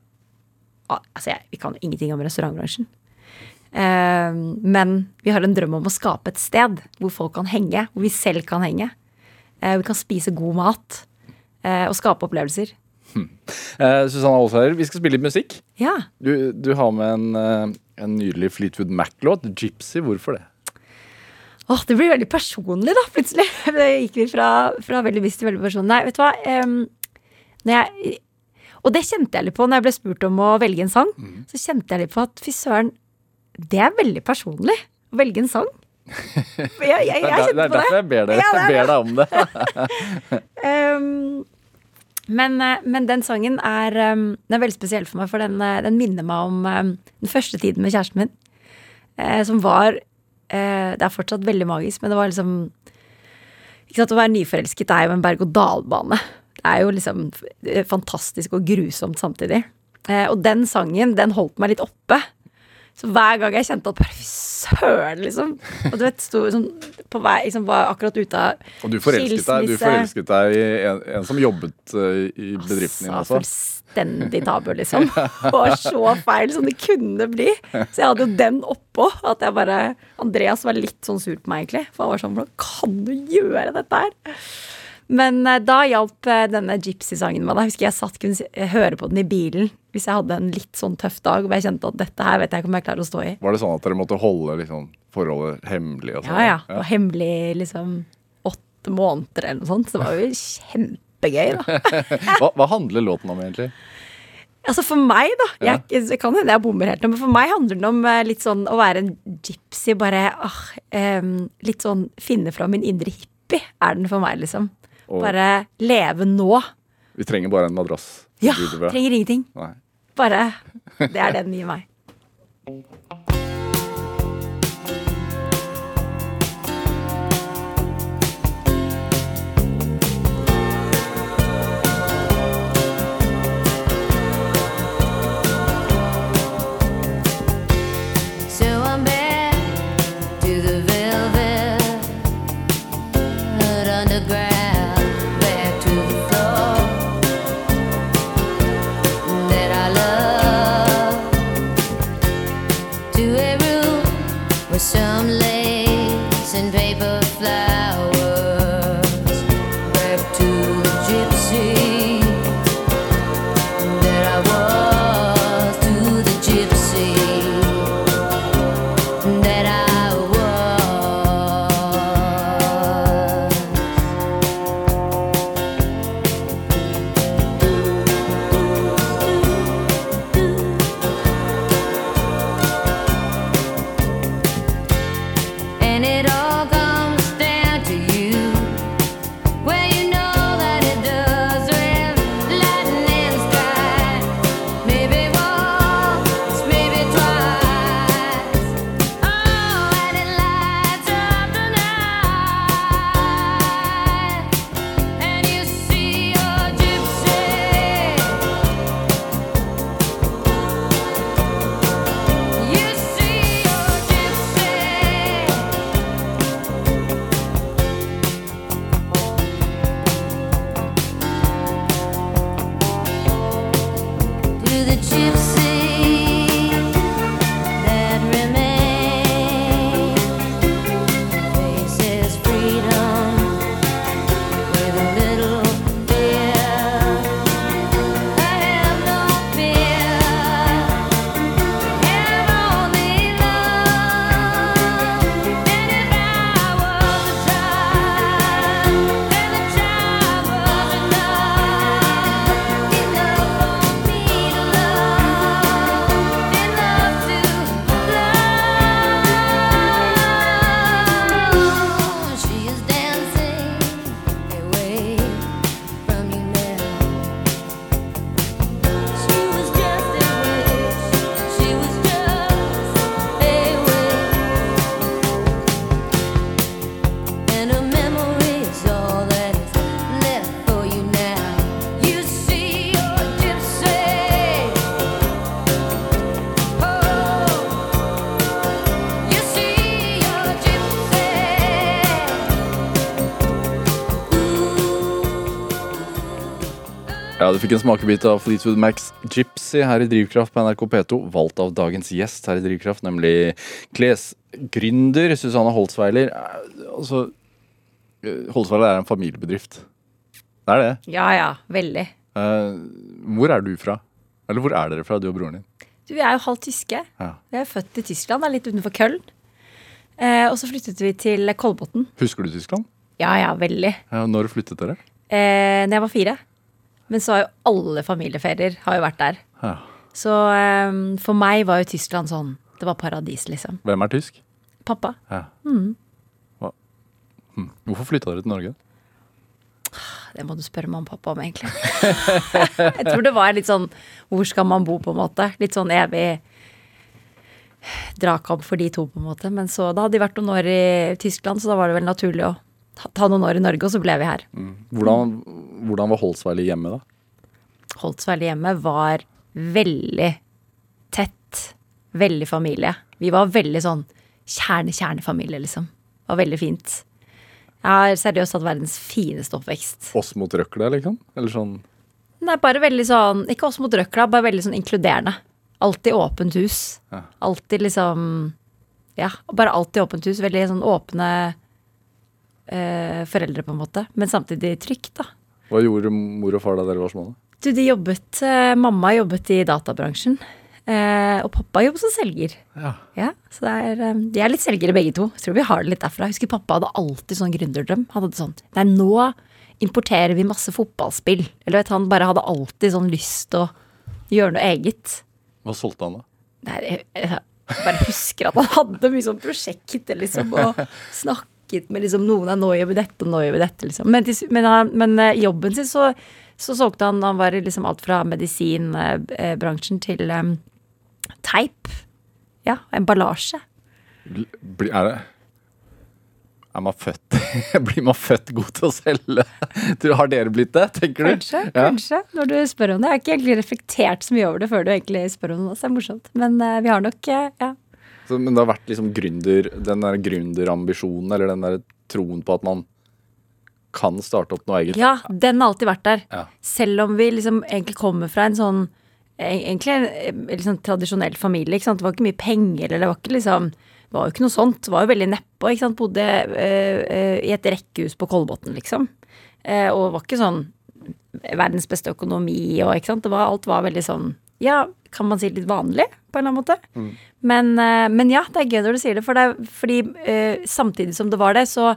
Altså, jeg, vi kan jo ingenting om restaurantbransjen. Eh, men vi har en drøm om å skape et sted hvor folk kan henge, hvor vi selv kan henge. Eh, vi kan spise god mat eh, og skape opplevelser. Eh, Susanne Aalseier, vi skal spille litt musikk. Ja. Du, du har med en, en nydelig Fleetwood Mac-låt, 'Gypsy'. Hvorfor det? Åh, det blir veldig personlig, da, plutselig. Det gikk vi fra, fra veldig bevisst til veldig personlig. Nei, vet du hva. Um, når jeg, og det kjente jeg litt på når jeg ble spurt om å velge en sang. Så kjente jeg litt på at fy søren, det er veldig personlig å velge en sang. Jeg, jeg, jeg, Det er, kjente det er på det. derfor jeg ber deg, Ja, det er ber deg om det. Um, men, eh, men den sangen er, den er veldig spesiell for meg, for den, eh, den minner meg om den første tiden med kjæresten min. eh, som var Det er fortsatt veldig magisk, men det var liksom ikke sant, Å være nyforelsket er jo en berg-og-dal-bane. Det er jo liksom eh, fantastisk og grusomt samtidig. Eh, og den sangen, den holdt meg litt oppe. Så hver gang jeg kjente at bare fy søren, liksom. Og du vet, sto sånn på vei, liksom var akkurat ute av Og du forelsket deg, du forelsket deg i en, en som jobbet eh, i bedriften din Altså, også. fullstendig tabu, liksom. Og så feil som det kunne bli. Så jeg hadde jo den oppå. At jeg bare Andreas var litt sånn sur på meg, egentlig. For han var sånn Hvordan kan du gjøre dette her? Men eh, da hjalp eh, denne Gypsy-sangen meg. Da husker jeg satt kunne høre på den i bilen hvis jeg hadde en litt sånn tøff dag hvor jeg kjente at dette her vet jeg ikke om jeg klarer å stå i. Var det sånn at dere måtte holde liksom, forholdet hemmelig? Og sånn? Ja, ja. Og hemmelig liksom åtte måneder eller noe sånt. Så det var jo kjempegøy, da. Hva, hva handler låten om, egentlig? Altså For meg, da jeg, jeg kan hende jeg bommer helt men for meg handler det om eh, litt sånn å være en gypsy. Bare ah, um, litt sånn finne fra min indre hippie, er den for meg, liksom. Og- Bare leve nå. Vi trenger bare en madrass. Ja, trenger ingenting. Nei. Bare Det er det den gir meg. fikk en smakebit av Fleetwood Macs Gypsy her i Drivkraft på NRK P2. Valgt av dagens gjest her i Drivkraft, nemlig klesgründer Susanne Holtzweiler. Eh, Altså, Holtzweiler er en familiebedrift. Det er det. Ja ja, veldig. Eh, hvor er du fra? Eller hvor er dere fra, du og broren din? Du, vi er jo halvt tyske. Ja. Vi er født i Tyskland, er litt utenfor Köln. Eh, og så flyttet vi til Kolbotn. Husker du Tyskland? Ja ja, veldig. Når flyttet dere? Eh, når jeg var fire. Men så har jo alle familieferier har jo vært der. Ja. Så um, for meg var jo Tyskland sånn Det var paradis, liksom. Hvem er tysk? Pappa. Ja. Hva? Hm. Hvorfor flytta dere til Norge? Det må du spørre mamma og pappa om, egentlig. jeg tror det var litt sånn Hvor skal man bo, på en måte? Litt sånn evig dragkamp for de to, på en måte. Men så da hadde de vært noen år i Tyskland, så da var det vel naturlig å ta- ta noen år i Norge, og så ble vi her. Hvordan, hvordan var Holsweiler hjemme, da? Holtsveilet hjemme var veldig tett. Veldig familie. Vi var veldig sånn kjerne-kjernefamilie, liksom. Det var veldig fint. Jeg har seriøst hatt verdens fineste oppvekst. Oss mot røkla, liksom? Eller sånn Nei, bare veldig sånn Ikke oss mot røkla, bare veldig sånn inkluderende. Alltid åpent hus. Ja. Alltid liksom Ja, bare alltid åpent hus. Veldig sånn åpne eh, foreldre, på en måte. Men samtidig trygt, da. Hva gjorde mor og far da dere var små? Du, de jobbet eh, Mamma jobbet i databransjen. Eh, og pappa jobbet som selger. Ja. Ja, så det er, eh, De er litt selgere begge to. Jeg tror vi har det litt derfra. Jeg husker pappa hadde alltid sånn gründerdrøm. Han hadde sånn Nei, nå importerer vi masse fotballspill. Eller vet han bare hadde alltid sånn lyst til å gjøre noe eget. Hva solgte han da? Nei, jeg, jeg bare husker at han hadde mye sånn prosjekter, liksom, og snakket med liksom noen er nå gjør vi dette, og gjør vi dette, liksom. Men, men, men eh, jobben sin så, så solgte han Han var liksom alt fra medisinbransjen til um, teip. Ja, emballasje. Bli- Er det Er man født Blir man født god til å selge? Har dere blitt det, tenker du? Kanskje, Ja. kanskje, når du spør om det. Jeg har ikke egentlig reflektert så mye over det før du egentlig spør om det. Så det er morsomt. Men uh, vi har nok uh, ja. Så, men det har vært liksom gründer, den der gründerambisjonen, eller den der troen på at man kan starte opp noe eget. ja, den har alltid vært der. Ja. Selv om vi liksom egentlig kommer fra en sånn Egentlig en liksom tradisjonell familie. Ikke sant? Det var ikke mye penger, eller det var ikke liksom Det var jo ikke noe sånt. Det var jo veldig nedpå. Ikke sant? Bodde øh, i et rekkehus på Kolbotn, liksom. Eh, og det var ikke sånn verdens beste økonomi og ikke sant. Det var, alt var veldig sånn Ja, kan man si litt vanlig, på en eller annen måte. Men, eh, men ja, det er gøy når du sier det, for det er, fordi uh, samtidig som det var det, så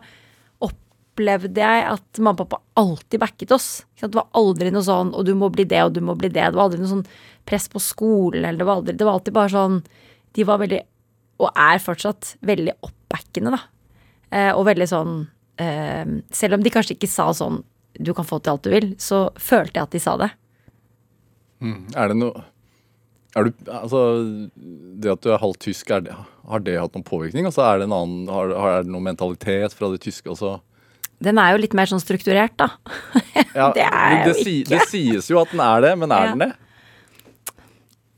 opplevde jeg at mamma og pappa alltid backet oss. Det var aldri noe sånn 'og du må bli det, og du må bli det'. Det var aldri noe sånn press på skolen, eller det var aldri Det var alltid bare sånn De var veldig, og er fortsatt, veldig oppbackende, da. Uh, og veldig sånn uh, Selv om de kanskje ikke sa sånn 'du kan få til alt du vil', så følte jeg at de sa det. Er det noe er du, altså, Det at du er halvt tysk, er det, har det hatt noen påvirkning? Altså, er, det en annen, har, har, er det noen mentalitet fra det tyske også? Den er jo litt mer sånn strukturert, da. Ja, Det er det, jo ikke. det sies jo at den er det, men er Ja. den det?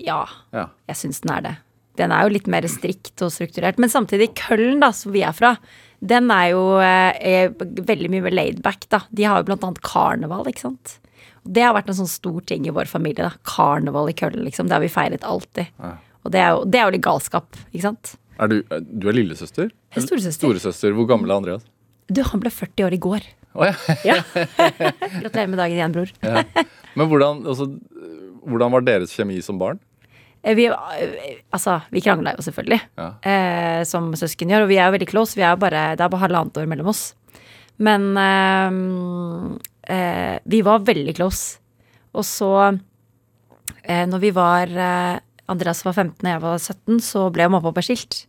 Ja, Ja. jeg syns den er det. Den er jo litt mer strikt og strukturert. Men samtidig, Køllen, da, som vi er fra, den er jo eh, er veldig mye mer laidback, da. De har jo blant annet karneval, ikke sant. Det har vært en sånn stor ting i vår familie, da. Karneval i Køllen, liksom. Det har vi feiret alltid. Og det er, jo, det er jo litt galskap, ikke sant. Er du, du er lillesøster? Er storesøster. Storesøster. Hvor gammel er Andreas? Du, han ble 40 år i går. Å ja. Ja. Gratulerer med dagen igjen, bror. Men hvordan, altså, hvordan var deres kjemi som barn? Eh, Vi, altså, vi krangla jo selvfølgelig, Ja. eh, som søsken gjør. Og vi er jo veldig close. Vi er jo bare, det er bare halvannet år mellom oss. Men eh, eh, vi var veldig close. Og så, eh, når vi var eh, Andreas var 15 og jeg var 17, så ble mamma og pappa skilt.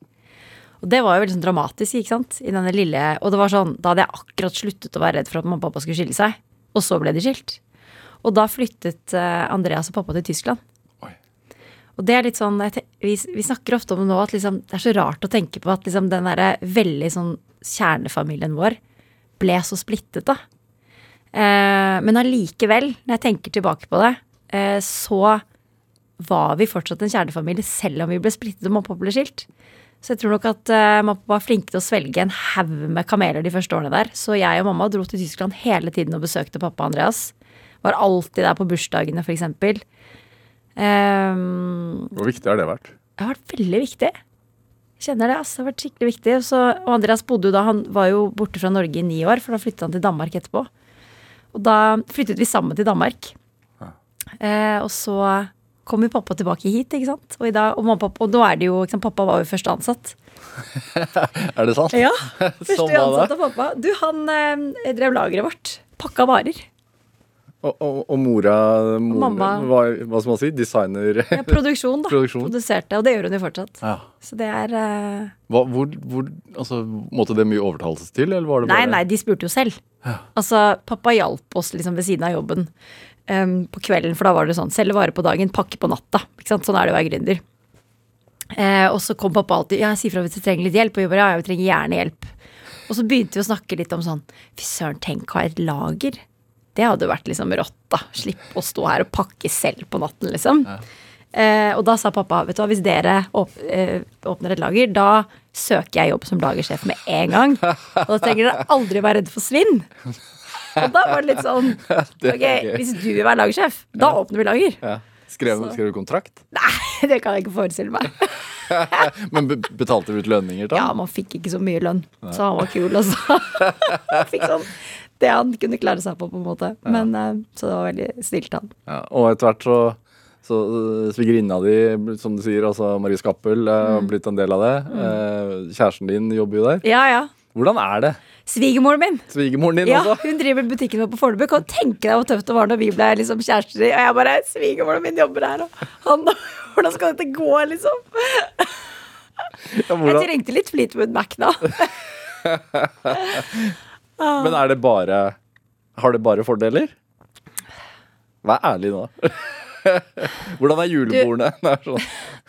Og det var jo veldig sånn dramatisk, ikke sant. I denne lille, og det var sånn, da hadde jeg akkurat sluttet å være redd for at mamma og pappa skulle skille seg. Og så ble de skilt. Og da flyttet eh, Andreas og pappa til Tyskland. Og det er litt sånn, vi, vi snakker ofte om det nå at liksom, det er så rart å tenke på at liksom den der veldig sånn kjernefamilien vår ble så splittet, da. Eh, men allikevel, når jeg tenker tilbake på det, eh, så var vi fortsatt en kjernefamilie selv om vi ble splittet og mappa ble skilt. Så jeg tror nok at eh, mamma var flinke til å svelge en haug med kameler de første årene der. Så jeg og mamma dro til Tyskland hele tiden og besøkte pappa Andreas. Var alltid der på bursdagene, for eksempel. Um, Hvor viktig har det vært? det har vært veldig viktig. Kjenner det, altså. Det har vært skikkelig viktig. Så, og Andreas bodde jo da, han var jo borte fra Norge i ni år, for da flyttet han til Danmark etterpå. Og da flyttet vi sammen til Danmark. Eh, og så kom jo pappa tilbake hit, ikke sant. Og, i dag, og, mamma, pappa, og nå er det jo, ikke sant, pappa var jo første ansatt. Er det sant? Ja, første Sånn det. ansatt av pappa. Du, han eh, drev lageret vårt. Pakka varer. Og, og, og mora, mor, Mamma. var, hva skal man si, designer? Ja, produksjon, da. Produksjon. Produserte, og det gjør hun jo fortsatt. Ja. Så det er uh... Hva, hvor, hvor, altså, måtte det mye overtalelse til, eller var det bare nei, nei, de spurte jo selv. Altså, pappa hjalp oss liksom ved siden av jobben um, på kvelden, for da var det sånn selge varer på dagen, pakke på natta. Ikke sant? Sånn er det å være gründer. Uh, og så kom pappa alltid ja, si fra hvis du trenger litt hjelp, og vi bare ja, vi trenger gjerne hjelp. Og så begynte vi å snakke litt om sånn fy søren, tenk å ha et lager. Det hadde vært liksom rått, da. Slippe å stå her og pakke selv på natten, liksom. Eh, og da sa pappa vet du hva, hvis dere åp eh, åpner et lager, da søker jeg jobb som lagersjef med en gang. Og da trenger dere aldri være redd for svinn. Og da var det litt sånn Ok, hvis du vil være lagersjef, da åpner vi lager. Ja. Skrev, skrev du kontrakt? Nei, det kan jeg ikke forestille meg. Men betalte du ut lønninger da? Ja, man fikk ikke så mye lønn, så han var kul, altså. så fikk sånn det han kunne klare seg på, på en måte. Men eh, Så det var veldig snilt av han. Ja, og etter hvert så så øh, svigerinna di, som du sier, altså Marie Skappel, Mm. øh, har blitt en del av det. Mm. kjæresten din jobber jo der. Ja, ja. Hvordan er det? Svigermoren min. Svigermoren din Ja, også? hun driver butikken vår på Fornebu. Kan tenke deg hvor tøft det var når vi ble liksom kjærester? Og jeg bare Svigermoren min jobber her, og han Hvordan skal dette gå, liksom? Ja, Jeg trengte litt Fleetwood Mac da. men er det bare Har det bare fordeler? Vær ærlig nå. Hvordan er julebordene? Er sånn.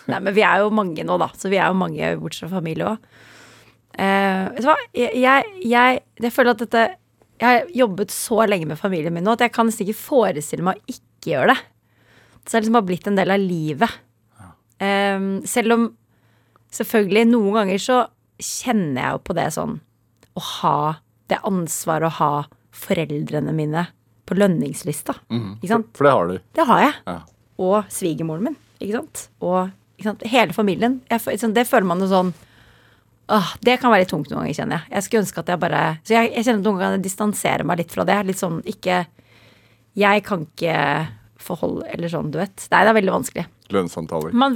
Nei, men vi er jo mange nå, da. Så vi er jo mange bortsett fra familie òg. Uh, vet du hva? Jeg, jeg, jeg, jeg føler at dette Jeg har jobbet så lenge med familien min nå at jeg kan nesten ikke forestille meg å ikke gjøre det. Så det liksom har blitt en del av livet. Um, selv om selvfølgelig noen ganger så kjenner jeg jo på det sånn Å ha det ansvaret å ha foreldrene mine på lønningslista. Ikke sant? For det har du. Det har jeg. Ja. Og svigermoren min. Ikke sant? Og ikke sant? hele familien. Jeg, sånn, det føler man jo sånn Åh, Det kan være litt tungt noen ganger, kjenner jeg. Jeg skulle ønske at jeg bare Så jeg, jeg kjenner at noen ganger jeg distanserer meg litt fra det. Litt sånn ikke Jeg kan ikke forholde Eller sånn, du vet. Nei, det er veldig vanskelig. Lønnssamtaler. Man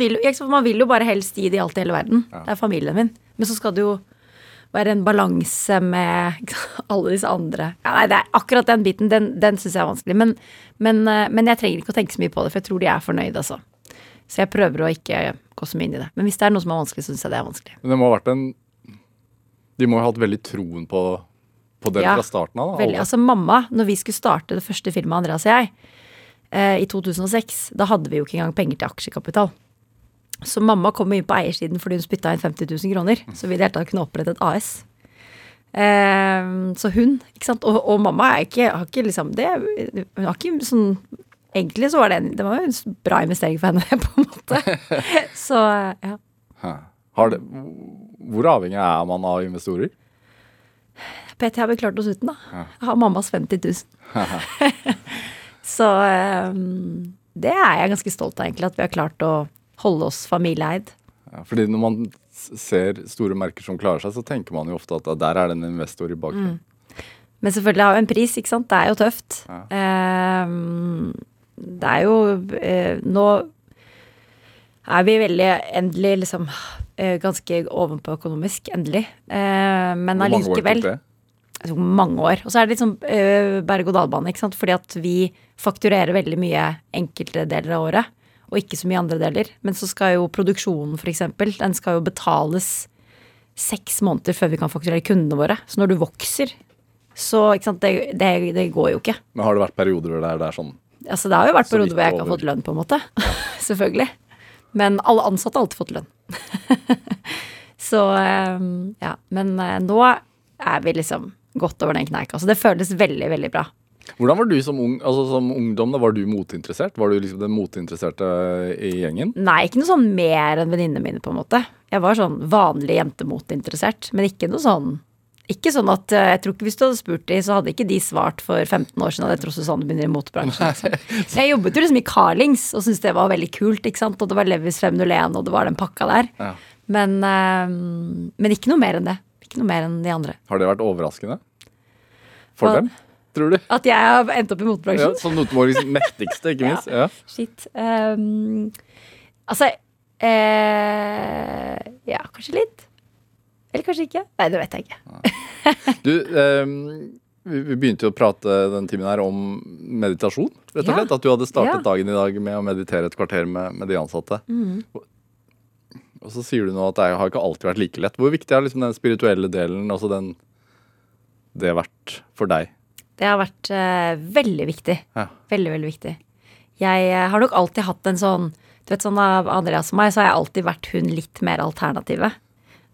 man vil jo bare helst gi det i alt i hele verden. Det er familien min. Men så skal du jo være en balanse med alle disse andre. Ja, nei, det er akkurat den biten, den, den syns jeg er vanskelig. Men, men, eh, men jeg trenger ikke å tenke så mye på det, for jeg tror de er fornøyde, altså. Så jeg prøver å ikke gå så mye inn i det. Men hvis det er noe som er vanskelig, så syns jeg det er vanskelig. Men det må ha vært en De må ha hatt veldig troen på, på det Ja, fra starten av. da, Veldig. Altså mamma, når vi skulle starte det første filmet, Andreas og jeg, eh, i 2006, da hadde vi jo ikke engang penger til aksjekapital. Så mamma kom inn på eiersiden fordi hun spytta inn 50 000 kroner. Så vi i det hele tatt kunne opprette et AS. Eh, så hun, ikke sant. Og, og mamma er ikke, har ikke liksom det Hun har ikke sånn Egentlig så var det en, det var en bra investering for henne, på en måte. Så ja. Har det, hvor avhengig er man av investorer? PT har vi klart oss uten, da. Jeg har mammas 50 000. så eh, det er jeg ganske stolt av, egentlig. At vi har klart å holde oss familieeid. Ja, fordi når man ser store merker som klarer seg, så tenker man jo ofte at der er det en investor i bakgrunnen. Men selvfølgelig har jo en pris, ikke sant. Det er jo tøft. Eh, det er jo eh, Nå er vi veldig endelig liksom eh, ganske ovenpå økonomisk, endelig. Eh, men allikevel altså, mange år. Og så er det litt sånn øh, berg-og-dal-bane, ikke sant. Fordi at vi fakturerer veldig mye enkelte deler av året, og ikke så mye andre deler. Men så skal jo produksjonen, eksempel, den skal jo betales seks måneder før vi kan fakturere kundene våre. Så når du vokser, så sant, det, det, det går jo ikke. Men har det vært perioder hvor det er, det er sånn Altså, det har jo vært perioder hvor jeg ikke har fått lønn, på en måte. Selvfølgelig. Men alle ansatte har alltid fått lønn. så øh, ja. Men øh, nå er vi liksom godt over den kneika. Så det føles veldig, veldig bra. Hvordan var du som, ung, altså som ungdom? da Var du moteinteressert? Var du liksom den motinteresserte i gjengen? Nei, ikke noe sånn mer enn venninnene mine, på en måte. Jeg var sånn vanlig jentemotinteressert, men ikke noe sånn ikke sånn at eh, Jeg tror ikke hvis du hadde spurt dem, så hadde ikke de svart for 15 år siden at jeg tror Susanne begynner i motebransjen. Liksom. Jeg jobbet jo liksom i Carlings og syntes det var veldig kult, ikke sant. Og det var Levis 501, og det var den pakka der. Ja. Men, eh, men ikke noe mer enn det. Ikke noe mer enn de andre. Har det vært overraskende? For Hva? dem, tror du? At jeg har endt opp i Ja, som Nordmorgens mektigste, ikke minst. Ja. Shit. Um, altså eh, Ja, kanskje litt. Eller kanskje ikke. Nei, det vet jeg ikke. Du, um, vi begynte jo å prate den timen her om meditasjon, rett og Ja. At du hadde startet Ja. Mm. dagen i dag med å meditere et kvarter med, med de ansatte. Og så sier du nå at det har ikke alltid vært like lett. Hvor viktig er liksom den spirituelle delen, altså den det vært for deg? Det har vært eh, veldig viktig. Ja. Veldig, veldig viktig. Jeg eh, har nok alltid hatt en sånn Du vet sånn Av Andreas og meg så har jeg alltid vært hun litt mer alternative.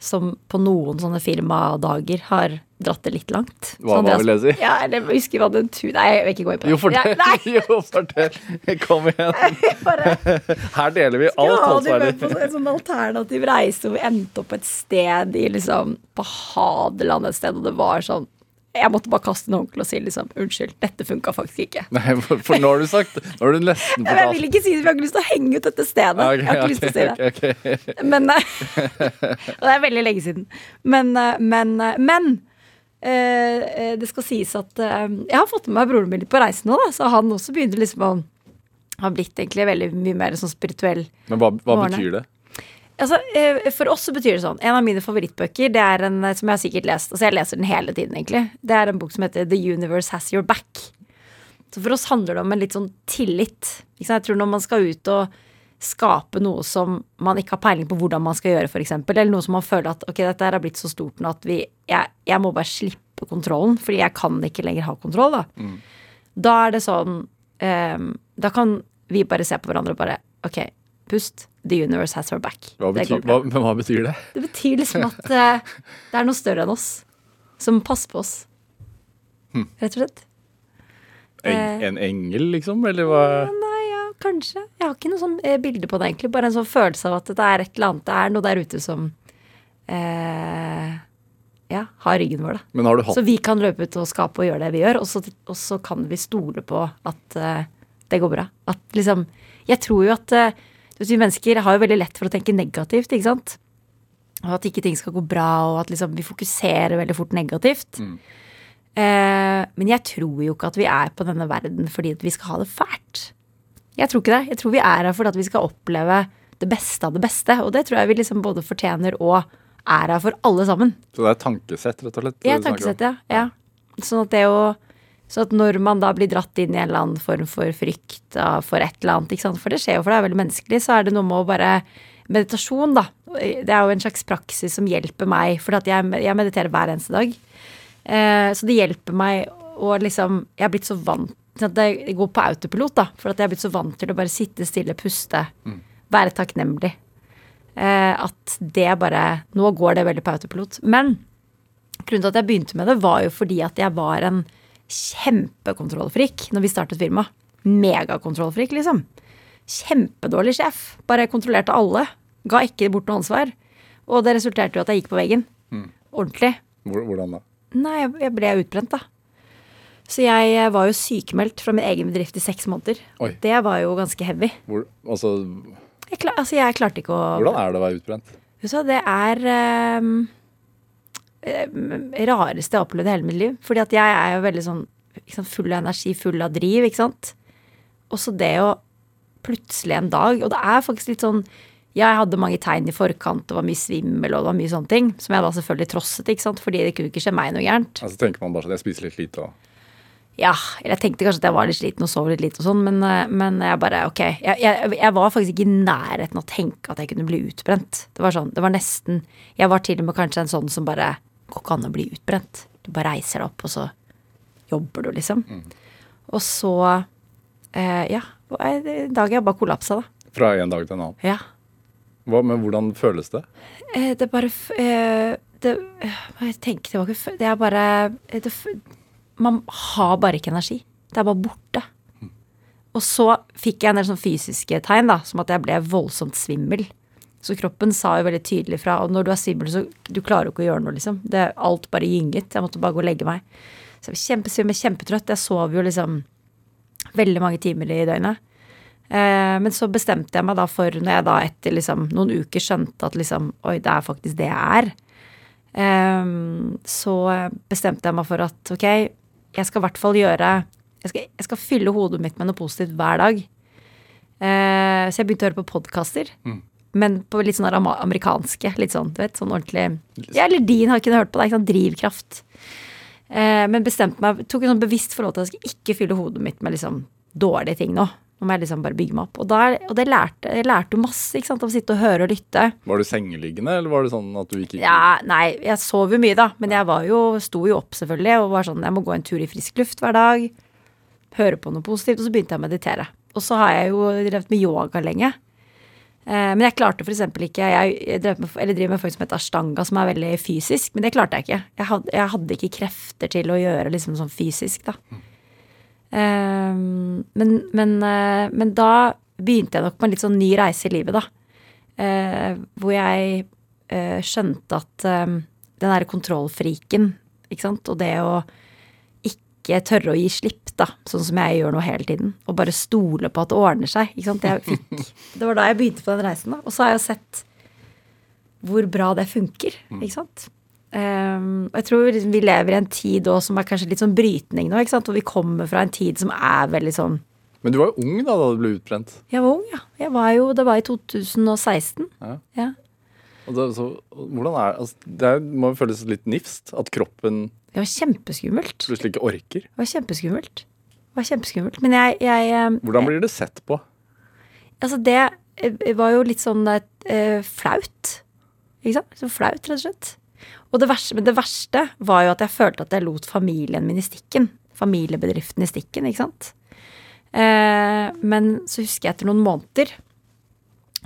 Som på noen sånne firmadager har dratt det litt langt. Hva- hva vil det si? Ja, eller jeg husker vi hadde en tur Nei, jeg vil ikke gå inn på det. Jo, fortell! Ja, Jo, fortell! Kom igjen. bare Her deler vi alt. Ja, Hans de var Weiler. på en sånn alternativ reise hvor vi endte opp et sted i liksom på Hadeland et sted, og det var sånn Jeg måtte bare kaste en håndkle og si liksom unnskyld, dette funka faktisk ikke. Nei, for, nå har du sagt Nå har du nesten fortalt jeg vil ikke si det, for jeg har ikke lyst til å henge ut dette stedet. Okay, jeg har ikke lyst til å si det. Okay, ok, ok. Men eh, Og det er veldig lenge siden. Men, eh, men, eh, men eh, eh, det skal sies at eh, jeg har fått med meg broren min litt på reisen nå, da, så han også begynner liksom å har blitt egentlig veldig mye mer sånn spirituell. Men hva, hva betyr det? Altså, eh, For oss så betyr det sånn. En av mine favorittbøker, det er en eh, som jeg har sikkert lest. Altså jeg leser den hele tiden, egentlig. Det er en bok som heter The Universe Has Your Back. Så for oss handler det om en litt sånn tillit. Jeg tror når man skal ut og skape noe som man ikke har peiling på hvordan man skal gjøre, f.eks., eller noe som man føler at ok, dette her har blitt så stort nå at vi jeg, jeg må bare slippe kontrollen, fordi jeg kan ikke lenger ha kontroll, da. Da er det sånn um, Da kan vi bare se på hverandre og bare Ok, pust. The universe has our back. Hva betyr, det? hva, hva betyr det? Det betyr liksom at uh, det er noe større enn oss. Som passer på oss. Rett og slett. En, Eh. en engel, liksom? Eller hva? Nei, ja, kanskje. Jeg har ikke noe sånn eh, bilde på det, egentlig. Bare en sånn følelse av at det er et eller annet Det er noe der ute som eh, ja, har ryggen vår, da. Men har du hatt Så vi kan løpe ut og skape og gjøre det vi gjør, og så, og så kan vi stole på at eh, det går bra. At liksom Jeg tror jo at eh, vi mennesker har jo veldig lett for å tenke negativt, ikke sant? Og at ikke ting skal gå bra, og at liksom vi fokuserer veldig fort negativt. Eh, men jeg tror jo ikke at vi er på denne verden fordi at vi skal ha det fælt. Jeg tror ikke det. Jeg tror vi er her fordi at vi skal oppleve det beste av det beste. Og det tror jeg vi liksom både fortjener og er her for alle sammen. Så det er tankesett, rett og slett? Ja, tankesett, ja. ja. Sånn at det å så at når man da blir dratt inn i en eller annen form for frykt for et eller annet, ikke sant? for det skjer jo, for det er veldig menneskelig, så er det noe med å bare Meditasjon, da. Det er jo en slags praksis som hjelper meg, for at jeg, jeg mediterer hver eneste dag. Eh, så det hjelper meg å liksom Jeg er blitt så vant til at det går på autopilot, da. For at jeg er blitt så vant til å bare sitte stille, puste, være takknemlig. Eh, at det bare Nå går det veldig på autopilot. Men grunnen til at jeg begynte med det, var jo fordi at jeg var en kjempekontrollfrik når vi startet firma. Megakontrollfrik, liksom. Kjempedårlig sjef. Bare kontrollerte alle. Ga ikke bort noe ansvar. Og det resulterte jo at jeg gikk på veggen. Ordentlig. Hvordan da? Nei, jeg- ble utbrent, da. Så jeg eh, var jo sykemeldt fra min egen bedrift i seks måneder. Oi. Det var jo ganske heavy. Hvor, altså, Jeg, altså, jeg klarte ikke å hvordan er det å være utbrent? Så det er eh, rareste jeg har opplevd i hele mitt liv. Fordi at jeg er jo veldig sånn sant, full av energi, full av driv, ikke sant. Og så det å plutselig en dag Og det er faktisk litt sånn ja, jeg hadde mange tegn i forkant, det var mye svimmel og det var mye sånne ting. Som jeg da selvfølgelig trosset, ikke sant, fordi det kunne ikke skje meg noe gærent. Altså tenker man bare sånn, jeg spiser litt lite og Ja, eller jeg tenkte kanskje at jeg var litt sliten og sov litt lite og sånn, men, eh, men jeg bare ok. Jeg, jeg, jeg var faktisk ikke i nærheten av å tenke at jeg kunne bli utbrent. Det var sånn, det var nesten Jeg var til og med kanskje en sånn som bare Går ikke an å bli utbrent. Du bare reiser deg opp, og så jobber du, liksom. Og så eh, Ja. En dag jeg bare kollapsa, da. fra en dag til en annen. Ja. Hva, men hvordan føles det? Eh, det bare eh, det, eh, jeg tenker tilbake Det er bare eh, det, Man har bare ikke energi. Det er bare borte. Og så fikk jeg en del sånn fysiske tegn, da, som at jeg ble voldsomt svimmel. Så kroppen sa jo veldig tydelig fra. Og når du er svimmel, så du klarer jo ikke å gjøre noe, liksom. Det, alt bare gynget. Jeg måtte bare gå og legge meg. Så jeg var kjempesvimmel, kjempetrøtt. Jeg sov jo liksom veldig mange timer i døgnet. Eh, men så bestemte jeg meg da for, når jeg da etter liksom noen uker skjønte at liksom Oi, det er faktisk det jeg er. Eh, så bestemte jeg meg for at ok, jeg skal i hvert fall gjøre jeg skal, jeg skal fylle hodet mitt med noe positivt hver dag. Eh, så jeg begynte å høre på podkaster. Men på litt sånn amerikanske. Litt sånn, du vet, sånn ordentlig Ja, eller din har jeg ikke hørt på det. Ikke sånn Drivkraft. Eh, men bestemte meg, tok en sånn bevisst forhold til at jeg skulle ikke fylle hodet mitt med liksom dårlige ting nå. Nå må jeg liksom bare bygge meg opp. Og, der, og det lærte, jeg lærte masse ikke sant, av å sitte og høre og lytte. Var du sengeliggende, eller var det sånn at du ikke Ja, nei, jeg sov jo mye da, men jeg var jo, sto jo opp selvfølgelig og var sånn, jeg må gå en tur i frisk luft hver dag, høre på noe positivt, og så begynte jeg å meditere. Og så har jeg jo drevet med yoga lenge. Eh, men jeg klarte eksempel ikke, jeg, med, driver med folk som heter ashtanga, som er veldig fysisk, men det klarte jeg ikke. Jeg hadde, jeg hadde ikke krefter til å gjøre liksom sånn fysisk da. Eh, men, men, eh, men da begynte jeg nok på en litt sånn ny reise i livet da. Eh, hvor jeg eh, skjønte at eh, den derre kontrollfriken, ikke sant, og det å ikke tørre å gi slipp, da, sånn som jeg gjør nå hele tiden. Og bare stole på at det ordner seg. Ikke sant? Jeg fikk, det var da jeg begynte på den reisen, da. Og så har jeg jo sett hvor bra det funker, ikke sant. Um, jeg tror vi lever i en tid også som er kanskje litt sånn brytning nå, ikke sant. Og vi kommer fra en tid som er veldig sånn Men du var jo ung da da du ble utbrent. Jeg var ung, ja. Jeg var jo, det var i 2016. Ja. Ja. Og det, så, hvordan er altså, Det må jo føles litt nifst at kroppen Det var kjempeskummelt. plutselig ikke orker. Det var kjempeskummelt. Det var kjempeskummelt. Men jeg, jeg eh, Hvordan blir det sett på? Altså, det eh, var jo litt sånn eh, flaut. Ikke sant? Så flaut, rett og slett. Og det verste, men det verste var jo at jeg følte at jeg lot familien min i stikken. Familiebedriften i stikken, ikke sant. Eh, men så husker jeg etter noen måneder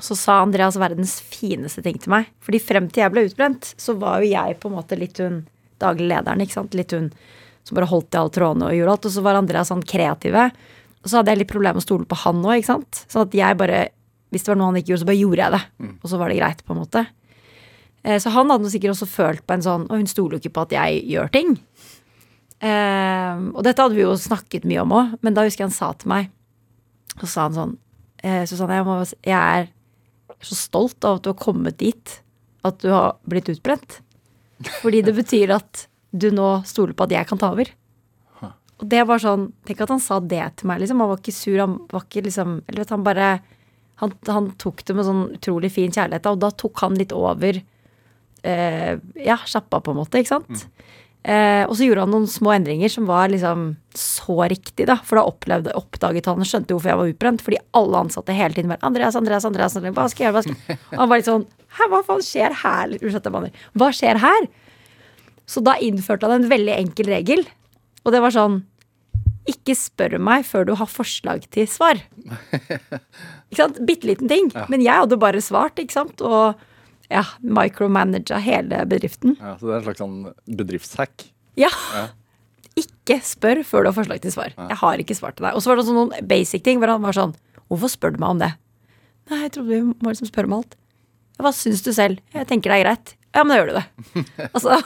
så sa Andreas verdens fineste ting til meg. Fordi frem til jeg ble utbrent, så var jo jeg på en måte litt hun daglig lederen, ikke sant. Litt hun som bare holdt i alle trådene og gjorde alt. Og så var Andreas sånn kreative. Og så hadde jeg litt problemer med å stole på han òg, ikke sant. Sånn at jeg bare Hvis det var noe han ikke gjorde, så bare gjorde jeg det. Og så var det greit, på en måte. Eh, Så han hadde sikkert også følt på en sånn Og hun stoler jo ikke på at jeg gjør ting. Eh, og dette hadde vi jo snakket mye om òg, men da husker jeg han sa til meg Så sa han sånn eh, Susanne, jeg, må, jeg er så stolt av at du har kommet dit. At du har blitt utbrent. Fordi det betyr at du nå stoler på at jeg kan ta over. Og det var sånn Tenk at han sa det til meg, liksom. Han var ikke sur, han var ikke liksom Eller vet han bare han, han tok det med sånn utrolig fin kjærlighet, og da tok han litt over eh, Ja, sjappa, på en måte, ikke sant? Eh, og så gjorde han noen små endringer som var liksom så riktig, da. For da opplevde, oppdaget han og skjønte hvorfor jeg var utbrent. Fordi alle ansatte hele tiden var Andreas, Andreas, Andreas, Andreas hva skal jeg gjøre? Hva skal jeg? Og han var litt sånn Hæ, hva faen skjer her? Hva skjer her? Så da innførte han en veldig enkel regel. Og det var sånn Ikke spør meg før du har forslag til svar. Ikke sant? Bitte liten ting. Men jeg hadde bare svart, ikke sant. Og ja, micromanage hele bedriften. Ja, så det er en slags sånn bedriftshack. Ja. Ikke spør før du har forslag til svar. Jeg har ikke svart til deg. Og så var det noen basic ting hvor han var sånn Hvorfor spør du meg om det? Nei, jeg trodde vi må liksom spørre om alt. Hva syns du selv? Jeg tenker det er greit. Ja, men da gjør du det. altså,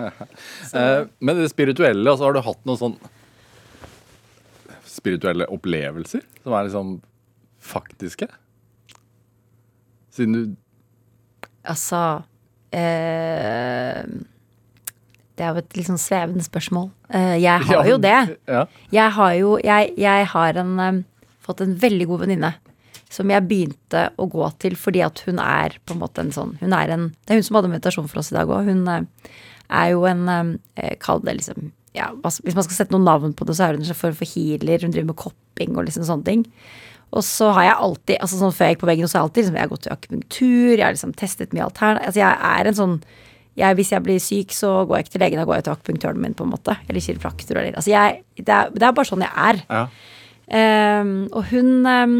Eh, men det spirituelle, altså har du hatt noen sånn spirituelle opplevelser som er liksom faktiske? Siden du altså eh, Det er jo et litt sånn svevende spørsmål. Eh, jeg har jo det. Jeg har jo Jeg, jeg har en, em, fått en veldig god venninne som jeg begynte å gå til fordi at hun er på en måte en sånn Hun er en Det er hun som hadde meditasjon for oss i dag òg. Hun eh, er jo en eh, Kall det liksom ja, Hvis man skal sette noen navn på det, så er hun en form for healer. Hun driver med kopping og liksom sånne ting. Og så har jeg alltid, altså sånn før jeg gikk på veggen, så har jeg alltid liksom, jeg har gått til akupunktur, jeg har liksom testet mye alternativ Altså jeg er en sånn jeg, Hvis jeg blir syk, så går jeg ikke til legen, da går jeg til akupunktøren min, på en måte. Eller kiropraktor, eller Altså jeg det er, det er bare sånn jeg er. Ja. Um, og hun um,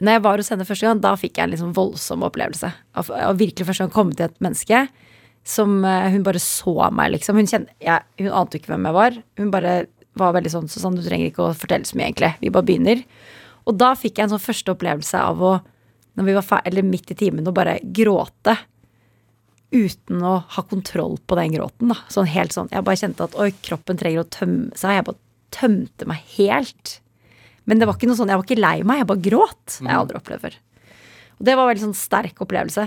Når jeg var hos henne første gang, da fikk jeg en liksom voldsom opplevelse. Av, av virkelig første gang komme til et menneske som uh, Hun bare så meg, liksom. Hun, kjente, jeg, hun ante ikke hvem jeg var. Hun bare var veldig sånn Susann, du trenger ikke å fortelle så mye, egentlig. Vi bare begynner. Og da fikk jeg en sånn første opplevelse av å, når vi var ferdig, eller midt i timen, å bare gråte. Uten å ha kontroll på den gråten. da Sånn helt sånn Jeg bare kjente at oi, kroppen trenger å tømme seg. Jeg bare tømte meg helt. Men det var ikke noe sånn, jeg var ikke lei meg, jeg bare gråt. Jeg aldri opplevd før. Og det var en veldig sånn sterk opplevelse.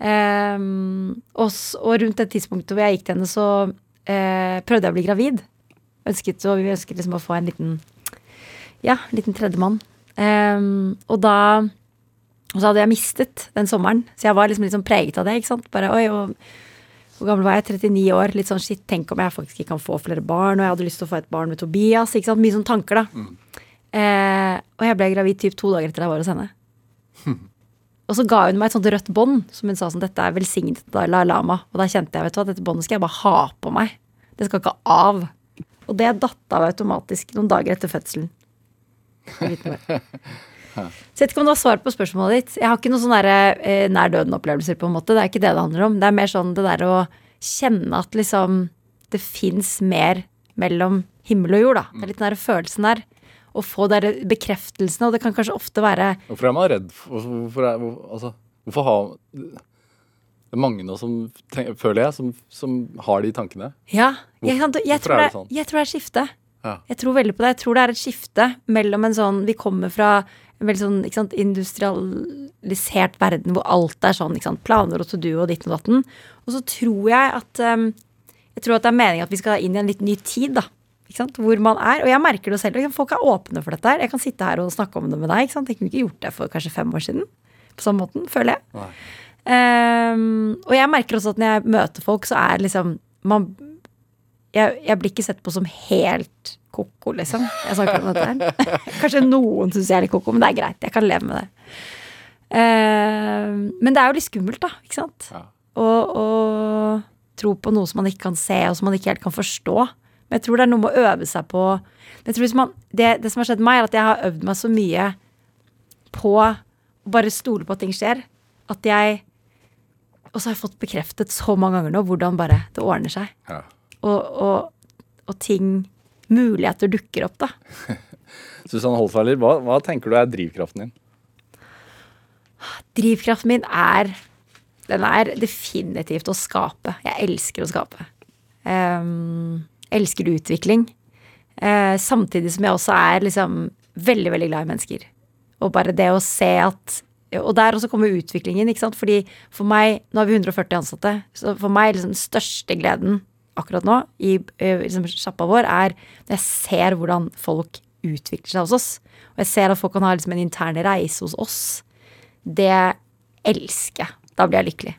Um, og, og rundt det tidspunktet hvor jeg gikk til henne, så uh, prøvde jeg å bli gravid. Ønsket, så vi ønsket liksom å få en liten Ja, en liten tredjemann. Um, og da og så hadde jeg mistet den sommeren, så jeg var liksom litt sånn preget av det. ikke sant? Bare, oi, og, Hvor gammel var jeg? 39 år. Litt sånn shit, tenk om jeg faktisk ikke kan få flere barn. Og jeg hadde lyst til å få et barn med Tobias. ikke sant? Mye sånne tanker, da. Eh, og jeg ble gravid typ to dager etter jeg var hos henne. Og så ga hun meg et sånt rødt bånd som hun sa sånn, dette er velsignet Dalai Lama. Og da kjente jeg vet du hva, dette båndet skal jeg bare ha på meg. Det skal ikke av. Og det datt av automatisk noen dager etter fødselen. Jeg vet ikke hva. Så vet ikke om du har svar på spørsmålet ditt. Jeg har ikke noen sånne eh, nær døden-opplevelser. på en måte. Det er ikke det det handler om. Det er mer sånn det der å kjenne at liksom det fins mer mellom himmel og jord. da. Det er litt den der følelsen der. Å få der bekreftelsene, og det kan kanskje ofte være Hvorfor er man redd for Hvorfor, er, hvor, altså, hvorfor har Det er mange nå som, føler jeg, som, som har de tankene. Ja, jeg, jeg, jeg, tror det, sånn? jeg tror det er skiftet. skifte. Ja. Jeg tror veldig på det. Jeg tror det er et skifte mellom en sånn Vi kommer fra en veldig sånn sant, industrialisert verden hvor alt er sånn. Sant, planer og to do og ditt og datten. Og så tror jeg at um, Jeg tror at det er meningen at vi skal inn i en litt ny tid, da. Sant, hvor man er. Og jeg merker det selv. Folk er åpne for dette her. Jeg kan sitte her og snakke om det med deg. Ikke sant? Jeg kunne ikke gjort det for kanskje fem år siden. På samme måten, føler jeg. Um, og jeg merker også at når jeg møter folk, så er liksom man, jeg, jeg blir ikke sett på som helt ko-ko, liksom. Jeg snakker om dette her. Kanskje noen syns jeg er litt ko-ko, men det er greit. Jeg kan leve med det. Uh, men det er jo litt skummelt, da. Ikke sant? Ja. Og, og tro på noe som man ikke kan se, og som man ikke helt kan forstå. Men jeg tror det er noe med å øve seg på jeg tror hvis man, det, det som har skjedd meg, er at jeg har øvd meg så mye på å bare stole på at ting skjer. At jeg Og så har jeg fått bekreftet så mange ganger nå hvordan bare det ordner seg. Ja. Og, og, og ting Muligheter dukker opp, da. Susanne Holsweiler, hva, hva tenker du er drivkraften din? Drivkraften min er Den er definitivt å skape. Jeg elsker å skape. Um, elsker utvikling. Uh, samtidig som jeg også er liksom veldig, veldig glad i mennesker. Og bare det å se at Og der også kommer utviklingen, ikke sant. Fordi for meg Nå har vi 140 ansatte. Så for meg liksom den største gleden akkurat nå i eh, liksom, sjappa vår, er når jeg ser hvordan folk utvikler seg hos oss. Og jeg ser at folk kan ha liksom en intern reise hos oss. Det elsker jeg. Da blir jeg lykkelig.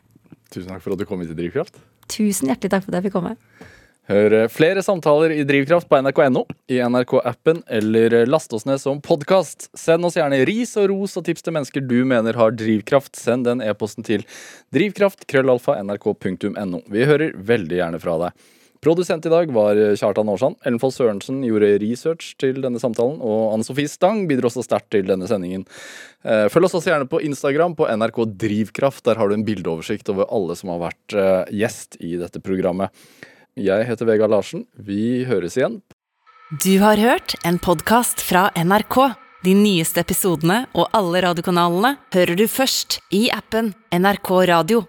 Tusen takk for at du kom hit til Drivkraft. Tusen hjertelig takk for at jeg fikk komme. Hør eh, flere samtaler i Drivkraft på nrk.no, i NRK-appen, eller eh, last oss ned som podkast. Send oss gjerne ris og ros og tips til mennesker du mener har drivkraft. Send den e-posten til drivkraft.krøllalfa.nrk.no. Vi hører veldig gjerne fra deg. Produsent i dag var eh, Kjartan Aarsand. Ellenfold Sørensen gjorde research til denne samtalen, og Anne Sofie Stang bidro også sterkt til denne sendingen. Følg oss også gjerne på Instagram på NRK Drivkraft. Der har du en bildeoversikt over alle som har vært gjest i dette programmet. Jeg heter Vegard Larsen. Vi høres igjen. Du har hørt en podkast fra NRK. De nyeste episodene og alle radiokanalene hører du først i appen NRK Radio.